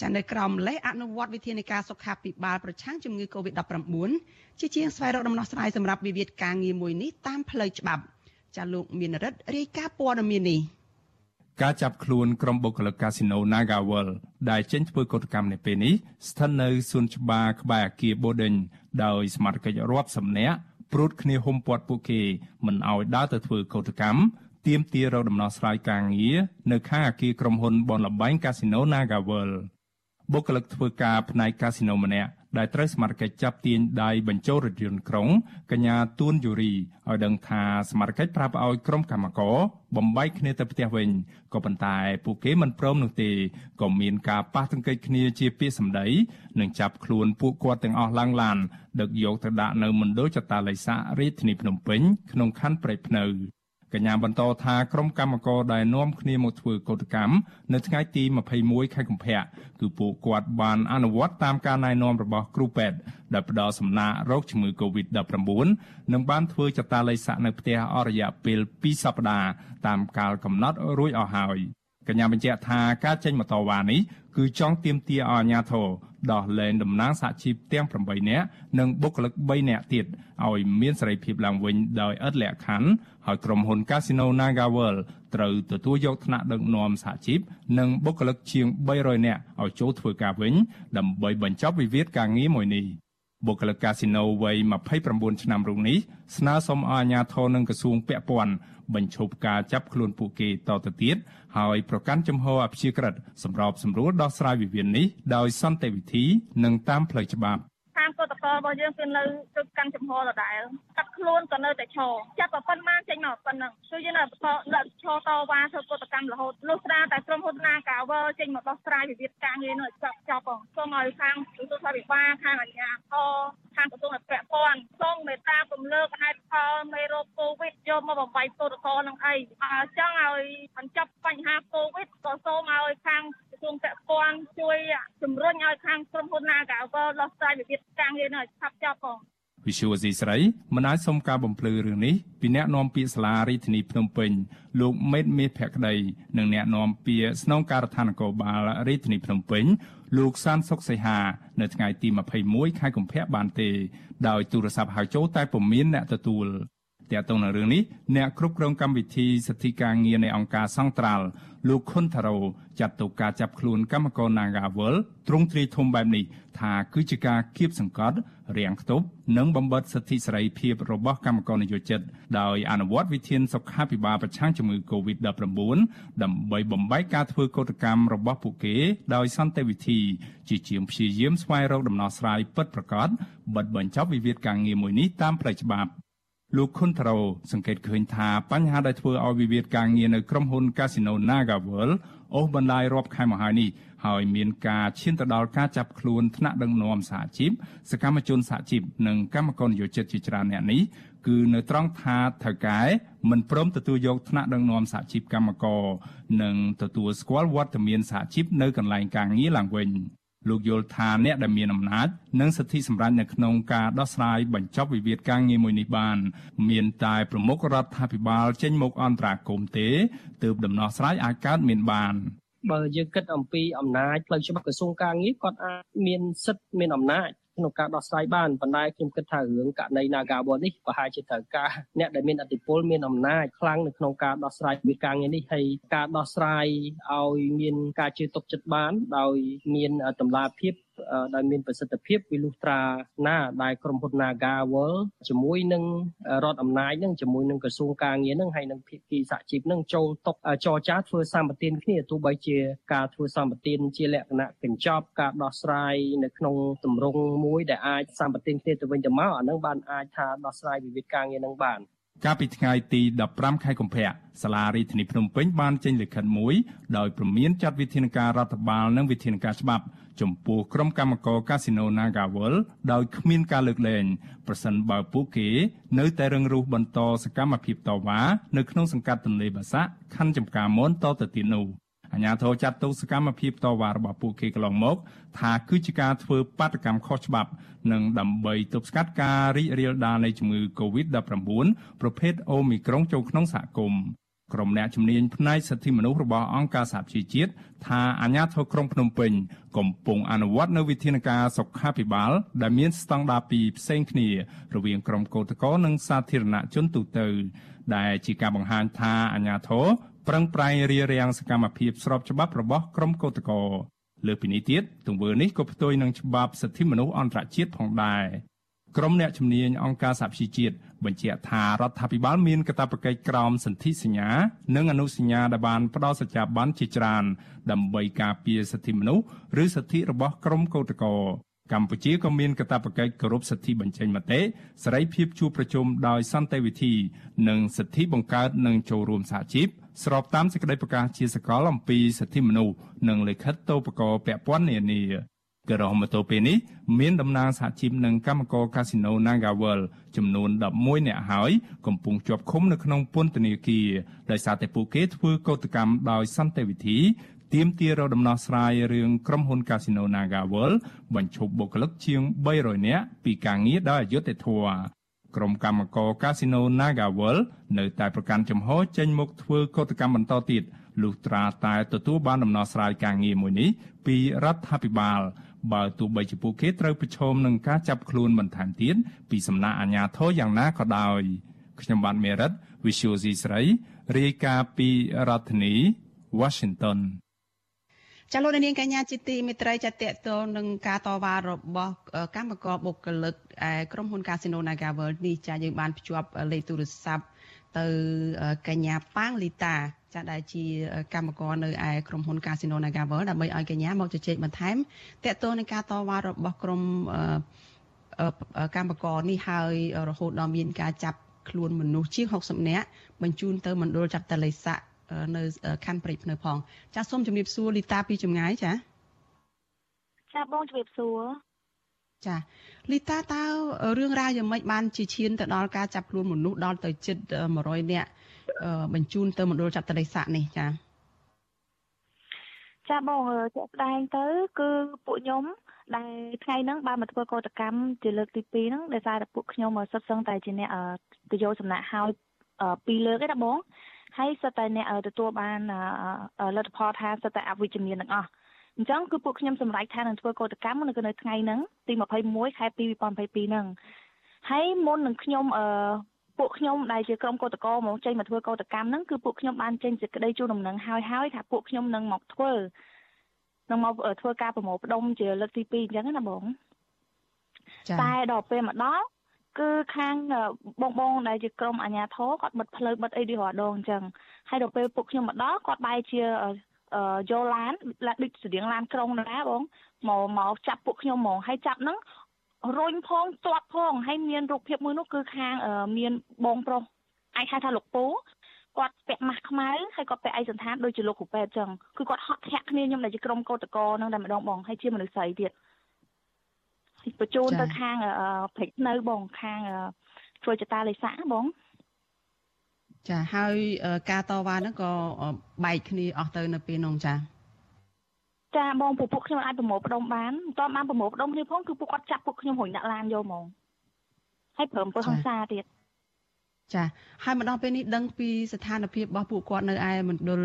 ចានៅក្រោមលេខអនុវត្តវិធានការសុខាភិបាលប្រឆាំងជំងឺ Covid-19 ជាជាងស្វែងរកដំណោះស្រាយសម្រាប់វិវាទការងារមួយនេះតាមផ្លូវច្បាប់ចាលោកមានរិទ្ធរាយការណ៍ព័ត៌មាននេះ ការចាប់ខ្លួនក្រុមបុគ្គលិកកាស៊ីណូ Nagawal ដែលចេញធ្វើកោតកម្មនៅពេលនេះស្ថិតនៅសួនច្បារក្បែរអគារ Boden ដោយសមាជិករាប់សំនាក់ព្រួតគ្នាហុំព័ទ្ធពួកគេមិនឲ្យដើរទៅធ្វើកោតកម្មទាមទាររកដំណោះស្រាយការងារនៅខាងអគារក្រុមហ៊ុនបនលបែងកាស៊ីណូ Nagawal បុគ្គលិកធ្វើការផ្នែកកាស៊ីណូម្នាក់ ដែលត្រូវសមត្ថកិច្ចចាប់ទាញដៃបញ្ចូលរថយន្តក្រុងកញ្ញាទួនយូរីឲ្យដឹងថាសមត្ថកិច្ចប្រាប់ឲ្យក្រុមកម្មករបំបែកគ្នាទៅផ្ទះវិញក៏ប៉ុន្តែពួកគេមិនព្រមនោះទេក៏មានការប៉ះទង្គិចគ្នាជាពាក្យសម្ដីនិងចាប់ខ្លួនពួកគាត់ទាំងអស់ឡើងឡានដឹកយកទៅដាក់នៅមណ្ឌលចតាល័យសារាជធានីភ្នំពេញក្នុងខណ្ឌព្រៃភ្នៅ កញ្ញាបន្តថាក្រុមកម្មករដែលនាំគ្នាមកធ្វើកោតកម្មនៅថ្ងៃទី21ខែកុម្ភៈគឺពួកគាត់បានអនុវត្តតាមការណែនាំរបស់គ្រូពេទ្យដែលផ្ដល់សំណាករោគជំងឺ Covid-19 និងបានធ្វើចតាល័យស័កនៅផ្ទះអស់រយៈពេល2សប្តាហ៍តាមកាលកំណត់រួចអស់ហើយកញ្ញាបញ្ជាក់ថាការចេញម៉ូតូវ៉ានេះគឺចង់ទាមទារឲ្យអាជ្ញាធរ ដោះលែងតំណាងសហជីពទាំង8នាក់និងបុគ្គលិក3នាក់ទៀតឲ្យមានសេរីភាពឡើងវិញដោយឥតលក្ខខណ្ឌហើយក្រុមហ៊ុន Casino NagaWorld ត្រូវទទួលយកថ្នាក់ដឹកនាំសហជីពនិងបុគ្គលិកជាង300នាក់ឲ្យចូលធ្វើការវិញ ដើម្បីបញ្ចប់វិវាទការងារមួយនេះបុគ្គលិកកាស៊ីណូវ័យ29ឆ្នាំរូបនេះស្នើសុំឲ្យអាជ្ញាធរនិងក្រសួងពាក់ព័ន្ធបញ្ឈប់ការចាប់ខ្លួនពួកគេតទៅទៀត ហើយប្រកាន់ជំហរអព្យាក្រឹតសម្របសម្រួលដោះស្រាយវិវាទនេះដោយសន្តិវិធី និងតាមផ្លូវច្បាប់ តាមកតកលរបស់យើងគឺនៅទៅកាន់ចំហដដែលកាត់ខ្លួនក៏នៅតែឈរចាប់ប៉ុណ្ណាចេញមកប៉ុណ្ណឹងគឺយើងនៅបន្តឈរតវ៉ាធ្វើកតកម្មរហូតលុះស្ដាតែក្រុមហ៊ុនណាកាវើចេញមកដោះស្រាយវិវាទការងារនោះចាប់ចប់ផងសូមឲ្យខាងក្រសួងសាធារណខាងអាជ្ញាធរខាងក្រសួងពាក់ព័ន្ធសូមមេត្តាពំលើកហេតុផលមេរោគកូវីដយកមកបំបីកតកលនឹងអីអញ្ចឹងឲ្យបញ្ចប់បញ្ហាកូវីដក៏សូមឲ្យខាងក្រសួងពាក់ព័ន្ធជួយជំរុញឲ្យខាងក្រុមហ៊ុនណាកាវើដោះស្រាយវិវាទការងារនោះឲ្យឆាប់ចប់ផងវិសុវស៊ីស្រីមិនអាចសុំការបំភ្លឺរឿងនេះពីអ្នកនាំពាក្យសាលារាជធានីភ្នំពេញលោកមេតមេភក្តីនិងអ្នកនាំពាក្យស្នងការដ្ឋាននគរបាលរាជធានីភ្នំពេញលោកសានសុកសីហានៅថ្ងៃទី21ខែកុម្ភៈបានទេដោយទូរស័ព្ទហៅចូលតែពុំមានអ្នកទទួល ទាក់ទងនឹងរឿងនេះអ្នកគ្រប់គ្រងកម្មវិធីសិទ្ធិការងារនៃអង្គការសង្ត្រាល់លោកខុនថារ៉ូចាត់ទុកការចាប់ខ្លួនកម្មករ Nagawal ទ្រង់ទ្រាយធំបែបនេះថាគឺជាការគៀបសង្កត់រាំងខ្ទប់និងបំបិទសិទ្ធិសេរីភាពរបស់កម្មករនិយោជិតដោយអនុវត្តវិធានសុខាភិបាលប្រឆាំងជំងឺ Covid-19 ដើម្បីបំបែកការធ្វើកោតកម្មរបស់ពួកគេដោយសន្តិវិធី ជាជាងព្យាយាមស្វែងរកដំណោះស្រាយពិតប្រាកដបិទបញ្ចប់វិវាទការងារមួយនេះតាមផ្លូវច្បាប់ លោកខុនថារ៉ូសង្កេតឃើញថាបញ្ហាដែលធ្វើឲ្យវិវាទការងារនៅក្រុមហ៊ុន Casino NagaWorld អូសបន្លាយរាប់ខែមកហើយនេះហើយមានការឈានទៅដល់ការចាប់ខ្លួនថ្នាក់ដឹកនាំសហជីពសកម្មជនសហជីពនិងកម្មករនិយោជិតជាច្រើនអ្នកនេះគឺនៅត្រង់ថាថៅកែមិនព្រមទទួលយកថ្នាក់ដឹកនាំសហជីពកម្មករនិងទទួលស្គាល់វត្តមានសហជីពនៅកន្លែងការងារឡើងវិញ លោកយល់ថាអ្នកដែលមានអំណាចនិងសិទ្ធិសម្រេចនៅក្នុងការដោះស្រាយបញ្ចប់វិវាទការងារមួយនេះបាន មានតែប្រមុខរដ្ឋាភិបាលចេញមុខអន្តរាគមន៍ទេទើបដំណោះស្រាយអាចកើតមានបានបើយើងគិតអំពីអំណាចផ្លូវច្បាប់ក្រសួងការងារគាត់អាចមានសិទ្ធិមានអំណាច ក្នុងការដោះស្រាយបានប៉ុន្តែខ្ញុំគិតថារឿងករណី Nagawal នេះប្រហែលជាត្រូវការអ្នកដែលមានអធិបុលមានអំណាចខ្លាំងនៅក្នុងការដោះស្រាយវិការងារនេះហើយការដោះស្រាយឲ្យមានការជឿទុកចិត្តបាន ដោយមានតម្លាភាព ដោយមានប្រសិទ្ធភាពពីលុះត្រាណាដែលក្រុមហ៊ុន Naga World ជាមួយនឹងរដ្ឋអំណាចនឹងជាមួយនឹងក្រសួងការងារនឹងហើយនឹងភាគីសហជីពនឹងចូលតុចរចាធ្វើសម្បទានគ្នាទោះបីជាការធ្វើសម្បទានជាលក្ខណៈកញ្ចប់ការដោះស្រាយនៅក្នុងទម្រង់មួយដែលអាចសម្បទានគ្នាទៅវិញទៅមកអានឹងបានអាចថាដោះស្រាយវិវាទការងារនឹងបាន កាលពីថ្ងៃទី15ខែកុម្ភៈសាលារដ្ឋាភិបាលភ្នំពេញបានចេញលិខិតមួយដោយព្រមានចាត់វិធានការរដ្ឋបាលនិងវិធានការច្បាប់ចំពោះក្រុមកម្មករកាស៊ីណូ Nagawal ដោយគ្មានការលើកលែងប្រសិនបើពួកគេនៅតែរឹងរូសបន្តសកម្មភាពតវ៉ានៅក្នុងសង្កាត់ទន្លេបាសាក់ខណ្ឌចំការមនតទៅទៀតនោះ អាញាធរចាត់ទុកសកម្មភាពតវ៉ារបស់ពួកគេកន្លងមក ថាគឺជាការធ្វើបាតកម្មខុសច្បាប់និងដើម្បីទប់ស្កាត់ការរីករាលដាលនៃជំងឺ Covid-19 ប្រភេទអូមីក្រុងចូលក្នុងសហគមន៍ក្រុមអ្នកជំនាញផ្នែកសិទ្ធិមនុស្សរបស់អង្គការសហជីវជាតិថាអាញាធរក្រុងភ្នំពេញ កំពុងអនុវត្តនូវវិធានការសុខាភិបាល ដែលមានស្តង់ដារពីរផ្សេងគ្នា រវាងក្រុមកោតក្រនិងសាធារណជនទូទៅ ដែលជាការបង្ហាញថាអាញាធរ ប្រឹងប្រែងរារាំងសកម្មភាពស្របច្បាប់របស់ក្រុមកោតក្រលើពីនេះទៀតទង្វើនេះក៏ផ្ទុយនឹងច្បាប់សិទ្ធិមនុស្សអន្តរជាតិផងដែរក្រុមអ្នកជំនាញអង្គការសហជីវជាតិបញ្ជាក់ថារដ្ឋាភិបាលមានកាតព្វកិច្ចក្រោមសន្ធិសញ្ញា និងអនុសញ្ញាដែលបានផ្ដល់សច្ចាប័នជាច្រើនដើម្បីការពារសិទ្ធិមនុស្សឬសិទ្ធិរបស់ក្រុមកោតក្រកម្ពុជាក៏មានកាតព្វកិច្ចគោរពសិទ្ធិបញ្ចេញមតិសេរីភាពជួបប្រជុំដោយសន្តិវិធី និងសិទ្ធិបង្កើតនិងចូលរួមសហជីព ស្របតាមសេចក្តីប្រកាសជាសកលអំពីសិទ្ធិមនុស្សនិងលិខិតតូបករពាក់ព័ន្ធនានាក៏រហូតទៅពេលនេះមានតំណាងសហជីពនិងកម្មករកាស៊ីណូ Nagawal ចំនួន11នាក់ហើយកំពុងជាប់ឃុំនៅក្នុងពន្ធនាគារដោយសារតែពួកគេធ្វើកោតកម្មដោយសន្តិវិធីទាមទាររកដំណោះស្រាយរឿងក្រុមហ៊ុន Casino Nagawal បញ្ឈប់បុគ្គលិកជាង300នាក់ពីការងារដោយអយុត្តិធម៌ ក្រុមកម្មករ Casino Nagawal នៅតែប្រកាន់ចំហចេញមុខធ្វើកោតកម្មបន្តទៀតលុះត្រាតែទទួលបានដំណោះស្រាយការងារមួយនេះពីរដ្ឋាភិបាលបើទោះបីជាពួកគេត្រូវប្រឈមនឹងការចាប់ខ្លួនបន្ថែមទៀតពីសំណាក់អាជ្ញាធរយ៉ាងណាក៏ដោយខ្ញុំបាទមេរិត Visual C ស្រីរាយការណ៍ពីរដ្ឋធានី Washington ចាលោកនាងកញ្ញាជាទីមេត្រីចាតតទៅនឹងការតវ៉ារបស់កម្មករបុគ្គលិកក្រុមហ៊ុន Casino Nagaworld នេះចាយើងបានភ្ជាប់លេខទូរស័ព្ទទៅកញ្ញាប៉ាងលីតាចាដែលជាកម្មករនៅឯក្រុមហ៊ុន Casino Nagaworld ដើម្បីឲ្យកញ្ញាមកជជែកបន្ថែមតកតទៅនឹងការតវ៉ារបស់ក្រុមកម្មករនេះហើយរហូតដល់មានការចាប់ខ្លួនមនុស្សជាង60នាក់បញ្ជូនទៅមណ្ឌលចាប់តលិស័ក នៅខណ្ឌព្រៃភ្នៅផង ចាសសូមជម្រាបសួរលីតាពីចម្ងាយចាចាបងជម្រាបសួរចាលីតាតើរឿងរ៉ាវយ៉ាងម៉េចបានជាឈានទៅដល់ការចាប់ខ្លួនមនុស្សដល់ទៅជិត100នាក់បញ្ជូនទៅមណ្ឌលចាប់តលិស័កនេះចាចាបងជាក់ស្ដែងទៅ គឺពួកខ្ញុំដែលថ្ងៃហ្នឹងបានមកធ្វើកោតកម្មជាលើកទី2ហ្នឹងដោយសារតែពួកខ្ញុំសិតសឹងតែជាអ្នកទៅយកសំណាក់ហើយពីរលើកឯណាបង ហើយសិតតែអ្នកទទួលបានលទ្ធផលថាសិតតែអវិជ្ជមានទាំងអស់អញ្ចឹងគឺពួកខ្ញុំសម្រេចថានឹងធ្វើកោតកម្មនៅនៅថ្ងៃហ្នឹងទី21ខែ2 2022ហ្នឹងហើយមុននឹងខ្ញុំអឺពួកខ្ញុំដែលជាក្រុមកោតក្រមកចេញមកធ្វើកោតកម្មហ្នឹងគឺពួកខ្ញុំបានចេញសេចក្តីជូនដំណឹងហើយហើយថាពួកខ្ញុំនឹងមកធ្វើនឹងមកធ្វើការប្រមូលផ្ដុំជាលើកទី2អញ្ចឹងណាបងតែដល់ពេលមកដល់ គឺខាងបងបងដែលជាក្រុមអាជ្ញាធរគាត់បិទផ្លូវបិទអីរាល់ដងអញ្ចឹងហើយដល់ពេលពួកខ្ញុំមកដល់គាត់បែរជាយកឡានដូចស្តៀងឡានក្រុងណាបងមកមកចាប់ពួកខ្ញុំហ្មងហើយចាប់ហ្នឹងរុញផងទាត់ផងហើយមានរូបភាពមួយនោះគឺខាងមានបងប្រុសអាចហៅថាលោកពូគាត់ពាក់ម៉ាស់ខ្មៅហើយគាត់ពាក់ឯកសណ្ឋានដូចជាលោកគ្រូពេទ្យអញ្ចឹងគឺគាត់ហត់ធាក់គ្នាខ្ញុំដែលជាក្រុមកោតកោហ្នឹងតែម្ដងបងហើយជាមនុស្សស្រីទៀត បញ្ជូនទៅខាងព្រៃនៅបងខាងធ្វើចតាលេសាបងចាហើយការតវ៉ាហ្នឹងក៏បែកគ្នាអស់ទៅនៅពេលនោះចាចាបងពួកពួកខ្ញុំអាចប្រមូលផ្ដុំបានមិនតបានប្រមូលផ្ដុំគ្នាផងគឺពួកគាត់ចាប់ពួកខ្ញុំរុញដាក់ឡានយកហ្មងហើយព្រមធ្វើហង្សាទៀតចាហើយមកដល់ពេលនេះដឹងពីស្ថានភាពរបស់ពួកគាត់នៅឯមណ្ឌល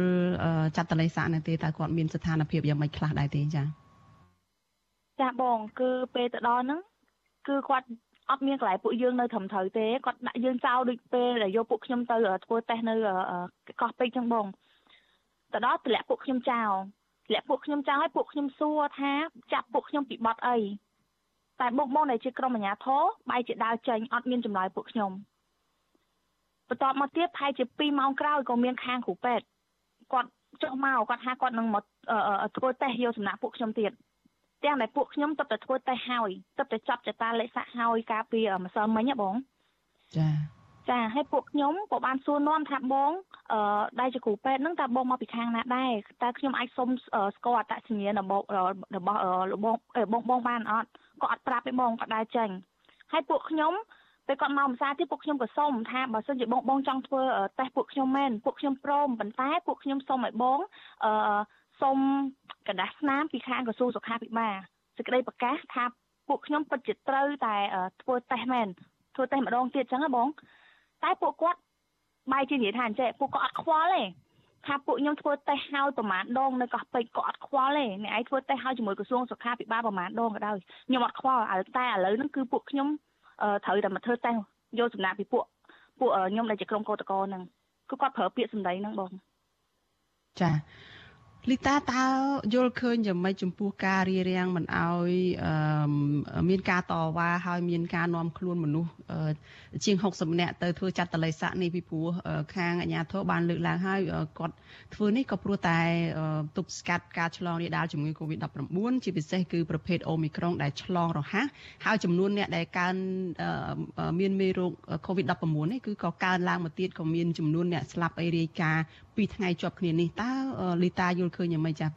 ចាត់តលេសានៅទេតើគាត់មានស្ថានភាពយ៉ាងម៉េចខ្លះដែរទេចា ចាបង គឺពេលទៅដល់ហ្នឹងគឺគាត់អត់មានកន្លែងពួកយើងនៅត្រឹមត្រូវទេគាត់ដាក់យើងចោលដូចពេលដែលយកពួកខ្ញុំទៅធ្វើតេស្តនៅកោះពេជ្រចឹងបងទៅដល់ទម្លាក់ពួកខ្ញុំចោលទម្លាក់ពួកខ្ញុំចោលឲ្យពួកខ្ញុំសួរថាចាប់ពួកខ្ញុំពីបត់អីតែបងបងដែលជាក្រុមអាជ្ញាធរបែរជាដើរចេញអត់មានចម្លើយពួកខ្ញុំបន្ទាប់មកទៀតប្រហែលជា2ម៉ោងក្រោយក៏មានខាងគ្រូពេទ្យគាត់ចុះមកគាត់ថាគាត់នឹងមកធ្វើតេស្តយកសំណាក់ពួកខ្ញុំទៀត ទាំងដែលពួកខ្ញុំទៅតែធ្វើតេស្តហើយទៅតែចាប់ចតាលេខសាក់ហើយការពីម្សិលមិញហ៎បងចាចាហើយពួកខ្ញុំក៏បានសួរនាំថាបងអឺដែលជាគ្រូពេទ្យហ្នឹងតើបងមកពីខាងណាដែរតើខ្ញុំអាចសុំស្គាល់អត្តសញ្ញាណរបស់របស់បងបងបងបានអត់ក៏អត់ប្រាប់ទេបងក៏ដែរចេញហើយពួកខ្ញុំពេលគាត់មកភាសាទៀតពួកខ្ញុំក៏សុំថាបើសិនជាបងបងចង់ធ្វើតេស្តពួកខ្ញុំមែនពួកខ្ញុំព្រមប៉ុន្តែពួកខ្ញុំសុំឲ្យបងអឺ សុំกระดาษស្នាមពីខាងក្រសួងសុខាភិបាលសេចក្តីប្រកាសថាពួកខ្ញុំពិតជាត្រូវតែធ្វើតេស្តមែនធ្វើតេស្តម្ដងទៀតចឹងហ៎បង តែពួកគាត់បែរជានិយាយថាអញ្ចឹងពួកគាត់អត់ខ្វល់ទេថាពួកខ្ញុំធ្វើតេស្តហើយប្រហែលដងនៅកោះពេជ្រក៏អត់ខ្វល់ទេអ្នកឯងធ្វើតេស្តហើយជាមួយក្រសួងសុខាភិបាលប្រហែលដងក៏ដោយខ្ញុំអត់ខ្វល់តែឥឡូវហ្នឹងគឺពួកខ្ញុំត្រូវតែមកធ្វើតេស្តយកសំណាក់ពីពួកពួកខ្ញុំដែលជាក្រុមកោតក្រហ្នឹងគឺគាត់ប្រើពាក្យសម្ដីហ្នឹងបងចា លីតាតើយល់ឃើញយ៉ាងម៉េចចំពោះការរៀបរៀងមិនអោយមានការតវ៉ាហើយមានការនាំខ្លួនមនុស្សជាង60នាក់ទៅធ្វើចាត់តល័យស័កនេះពីព្រោះខាងអាជ្ញាធរបានលើកឡើងហើយគាត់ធ្វើនេះក៏ព្រោះតែទប់ស្កាត់ការឆ្លងរាលដាលជំងឺ Covid-19 ជាពិសេសគឺប្រភេទ Omicron ដែលឆ្លងរហ័សហើយចំនួនអ្នកដែលកើនមានមេរោគ Covid-19 នេះគឺក៏កើនឡើងមកទៀតក៏មានចំនួនអ្នកស្លាប់អីរាយការណ៍ពីថ្ងៃជាប់គ្នានេះតើលីតាយល់ឃើញយ៉ាងម៉េចចាស់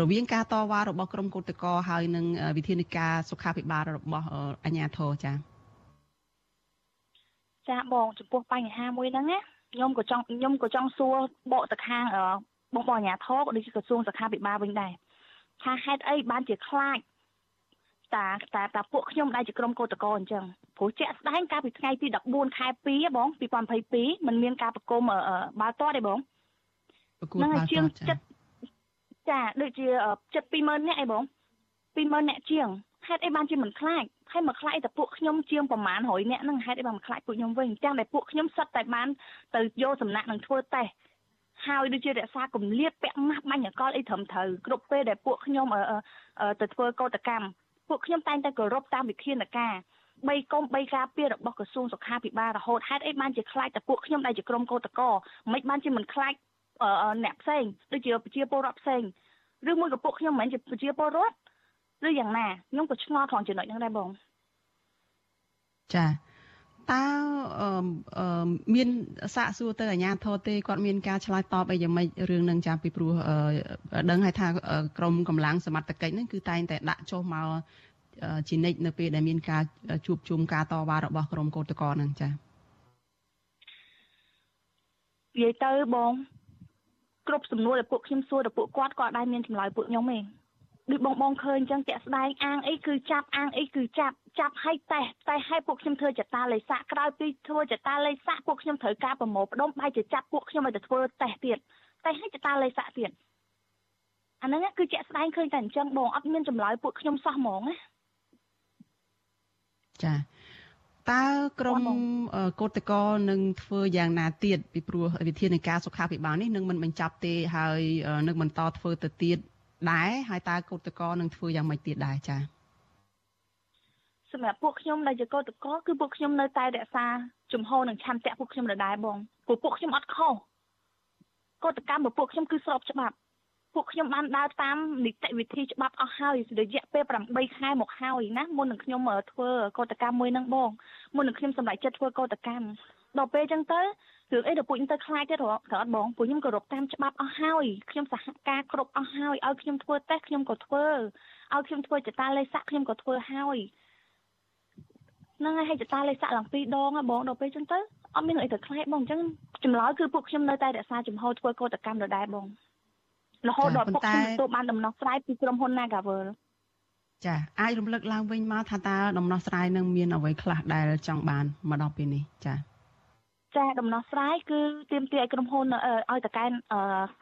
រវាងការតវ៉ារបស់ក្រមកោតក្រហើយនឹងវិធានការសុខាភិបាលរបស់អាជ្ញាធរចា៎ចាបងចំពោះបញ្ហាមួយហ្នឹងណាខ្ញុំក៏ចង់ខ្ញុំក៏ចង់សួរបកទៅខាងបងបងអាជ្ញាធរក៏ដូចជាក្រសួងសុខាភិបាលវិញដែរថាហេតុអីបានជាខ្លាចតាតាតាពួកខ្ញុំដែលជាក្រុមកោតក្រអញ្ចឹងព្រោះជាក់ស្ដែងកាលពីថ្ងៃទី14ខែ2បង2022มันមានការប្រគំបាល់ទាត់ទេបងហ្នឹងហើយជាង ចិត្តចាដូចជាចិត្ត20000នាក់អីបង20000នាក់ជាងហេតុអីបានជាមិនខ្លាចហើយមកខ្លាចតែពួកខ្ញុំជាងប្រមាណ100នាក់ហ្នឹងហេតុអីបានមកខ្លាចពួកខ្ញុំវិញទាំងតែពួកខ្ញុំសិតតែបានទៅយកសំណាក់នឹងធ្វើតេស្តហើយដូចជារក្សាគម្លាតពាក់ម៉ាស់បាញ់អកលអីត្រឹមត្រូវគ្រប់ពេលដែលពួកខ្ញុំទៅធ្វើកោតកម្មពួកខ្ញុំតែងតែគោរពតាមវិធានការបីកុំបីការពាររបស់ក្រសួងសុខាភិបាលរហូតហេតុអីបានជាខ្លាចតែពួកខ្ញុំដែលជាក្រុមកោតក្រមិនបានជាមិនខ្លាច អ្នកផ្សេងដូចជាប្រជាពលរដ្ឋផ្សេងឬមួយក៏ពួកខ្ញុំមិនមែនជាប្រជាពលរដ្ឋឬយ៉ាងណាខ្ញុំក៏ឆ្ងល់ក្នុងចំណុចហ្នឹងដែរបងចាតើមានសាកសួរទៅអាជ្ញាធរទេគាត់មានការឆ្លើយតបអីយ៉ាងម៉េចរឿងនឹងចាពីព្រោះដឹងហើយថាក្រមកម្លាំងសមត្ថកិច្ចហ្នឹងគឺតែងតែដាក់ចុះមកជានិច្ចនៅពេលដែលមានការជួបជុំការតវ៉ារបស់ក្រមកោតក្រហ្នឹងចានិយាយទៅបង គ្រប់សំណួរដែលពួកខ្ញុំសួរដល់ពួកគាត់គាត់ដែរមានចម្លើយពួកខ្ញុំទេដូចបងបងឃើញអញ្ចឹងតាក់ស្ដែងអាងអីគឺចាប់អាងអីគឺចាប់ចាប់ឲ្យតេះតែឲ្យពួកខ្ញុំធ្វើចតាលេខសាក់ក្រោយពីធ្វើចតាលេខសាក់ពួកខ្ញុំត្រូវការប្រមូលផ្ដុំបែរជាចាប់ពួកខ្ញុំឲ្យទៅធ្វើតេស្តទៀតតែឲ្យចតាលេខសាក់ទៀតអាហ្នឹងគឺជាក់ស្ដែងឃើញតែអញ្ចឹងបងអត់មានចម្លើយពួកខ្ញុំសោះហ្មងណាចា តើក្រមកោតកលនឹងធ្វើយ៉ាងណាទៀតពីព្រោះវិធានការសុខាភិបាលនេះនឹងមិនបញ្ចប់ទេហើយនឹងបន្តធ្វើទៅទៀតដែរហើយតើកោតកលនឹងធ្វើយ៉ាងម៉េចទៀតដែរចា៎សម្រាប់ពួកខ្ញុំដែលជាកោតកលគឺពួកខ្ញុំនៅតែរក្សាជំហរនិងឆន្ទៈពួកខ្ញុំដដែលបងព្រោះពួកខ្ញុំអត់ខុសកោតកម្មរបស់ពួកខ្ញុំគឺស្របច្បាប់ ពួកខ្ញុំបានដើរតាមនីតិវិធីច្បាប់អស់ហើយរយៈពេល8ខែមកហើយណាមុននឹងខ្ញុំធ្វើកោតកម្មមួយនឹងបងមុននឹងខ្ញុំសម្រេចចិត្តធ្វើកោតកម្មដល់ពេលអញ្ចឹងទៅរឿងអីដល់ពួកខ្ញុំទៅខ្លាចទេត្រូវអត់បងពួកខ្ញុំគោរពតាមច្បាប់អស់ហើយខ្ញុំសហការគ្រប់អស់ហើយឲ្យខ្ញុំធ្វើតេស្តខ្ញុំក៏ធ្វើឲ្យខ្ញុំធ្វើចតាលេខសាក់ខ្ញុំក៏ធ្វើហើយហ្នឹងហើយចតាលេខសាក់ឡើងពីរដងបងដល់ពេលអញ្ចឹងទៅអត់មានអីទៅខ្លាចបងអញ្ចឹងចម្លើយគឺពួកខ្ញុំនៅតែរក្សាចំហធ្វើកោតកម្មដដែលបង រហូតដល់ពួកខ្ញុំទទួលបានដំណោះស្រាយពីក្រុមហ៊ុន Nagavel ចាអាចរំលឹកឡើងវិញមកថាតើដំណោះស្រាយនឹងមានអ្វីខ្លះដែលចង់បានមកដល់ពេលនេះចាចាដំណោះស្រាយគឺទាមទារឲ្យក្រុមហ៊ុនឲ្យតកែន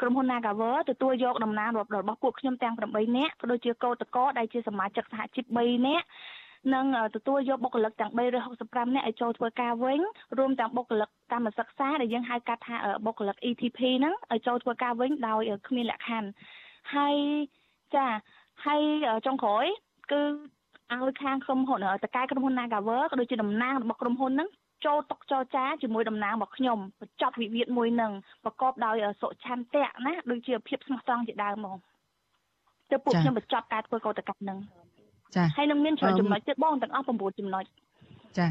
ក្រុមហ៊ុន Nagaver ទទួលយកតំណាងរបស់ពួកខ្ញុំទាំង8នាក់ក៏ដូចជាកោតកោដែលជាសមាជិកសហជីព3នាក់ និងទទួលយកបុគ្គលិកទាំង365នាក់ឲ្យចូលធ្វើការវិញរួមទាំងបុគ្គលិកកម្មសិក្សាដែលយើងហៅកាត់ថាបុគ្គលិក ETP ហ្នឹងឲ្យចូលធ្វើការវិញដោយគ្មានលក្ខខណ្ឌហើយចាហើយចុងក្រោយគឺឲ្យខាងក្រុមហ៊ុនតកែក្រុមហ៊ុន Nagawer ក៏ដូចជាតំណាងរបស់ក្រុមហ៊ុនហ្នឹងចូលតុចរចាជាមួយតំណាងរបស់ខ្ញុំបញ្ចប់វិវាទមួយនឹងប្រកបដោយសុឆន្ទៈណាដូចជាភាពស្មោះត្រង់ជាដើមហ្មងទៅពួកខ្ញុំបញ្ចប់ការធ្វើកោតកម្មនឹង ចាហើយនឹងមានច្រើនចំណុចទៀតបងទាំងអស់9ចំណុចចា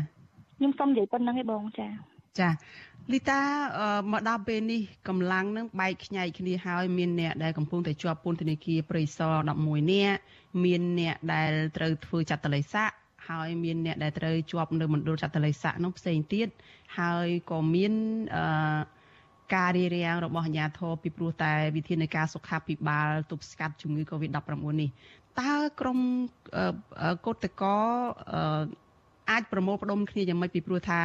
ខ្ញុំសូមនិយាយប៉ុណ្្នឹងឯងបងចាចាលីតាមកដល់ពេលនេះកម្លាំងនឹងបែកខ្ញែកគ្នាហើយមានអ្នកដែលកំពុងតែជាប់ពន្ធនាគារព្រៃសរ11នាក់មានអ្នកដែលត្រូវធ្វើចាត់តល័យស័កហើយមានអ្នកដែលត្រូវជាប់នៅមណ្ឌលចតុល័យស័កនោះផ្សេងទៀតហើយក៏មានអឺការរារាំងរបស់អាជ្ញាធរពីព្រោះតែវិធានការសុខាភិបាលទប់ស្កាត់ជំងឺ Covid-19 នេះ តើក្រមកោតកោអាចប្រមូលផ្ដុំគ្នាយ៉ាងម៉េចពីព្រោះថា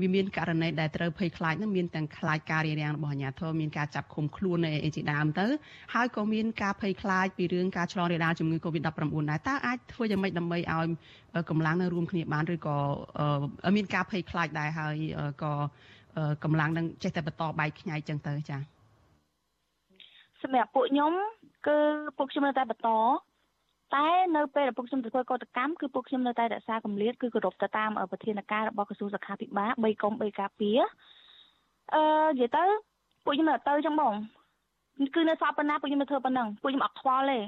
វាមានករណីដែលត្រូវភ័យខ្លាចនឹងមានទាំងខ្លាចការរារាំងរបស់អាជ្ញាធរមានការចាប់ឃុំខ្លួនអីជាដើមទៅហើយក៏មានការភ័យខ្លាចពីរឿងការឆ្លងរាលដាលជំងឺ Covid-19 ដែរតើអាចធ្វើយ៉ាងម៉េចដើម្បីឲ្យកម្លាំងនៅរួមគ្នាបានឬក៏មានការភ័យខ្លាចដែរហើយក៏កម្លាំងនឹងចេះតែបន្តបែកខ្ញែកចឹងទៅចា៎ សម្រាប់ពួកខ្ញុំគឺពួកខ្ញុំនៅតែបន្តតែនៅពេលដែលពួកខ្ញុំធ្វើកតកម្មគឺពួកខ្ញុំនៅតែរក្សាកម្រិតគឺគោរពទៅតាមប្រធានការរបស់ក្រសួងសុខាភិបាល3កុំ3ការពារអឺនិយាយទៅពួកខ្ញុំនៅទៅចឹងបងគឺនៅសពប៉ុណ្ណាពួកខ្ញុំនៅធ្វើប៉ុណ្ណឹងពួកខ្ញុំអត់ខ្វល់ទេ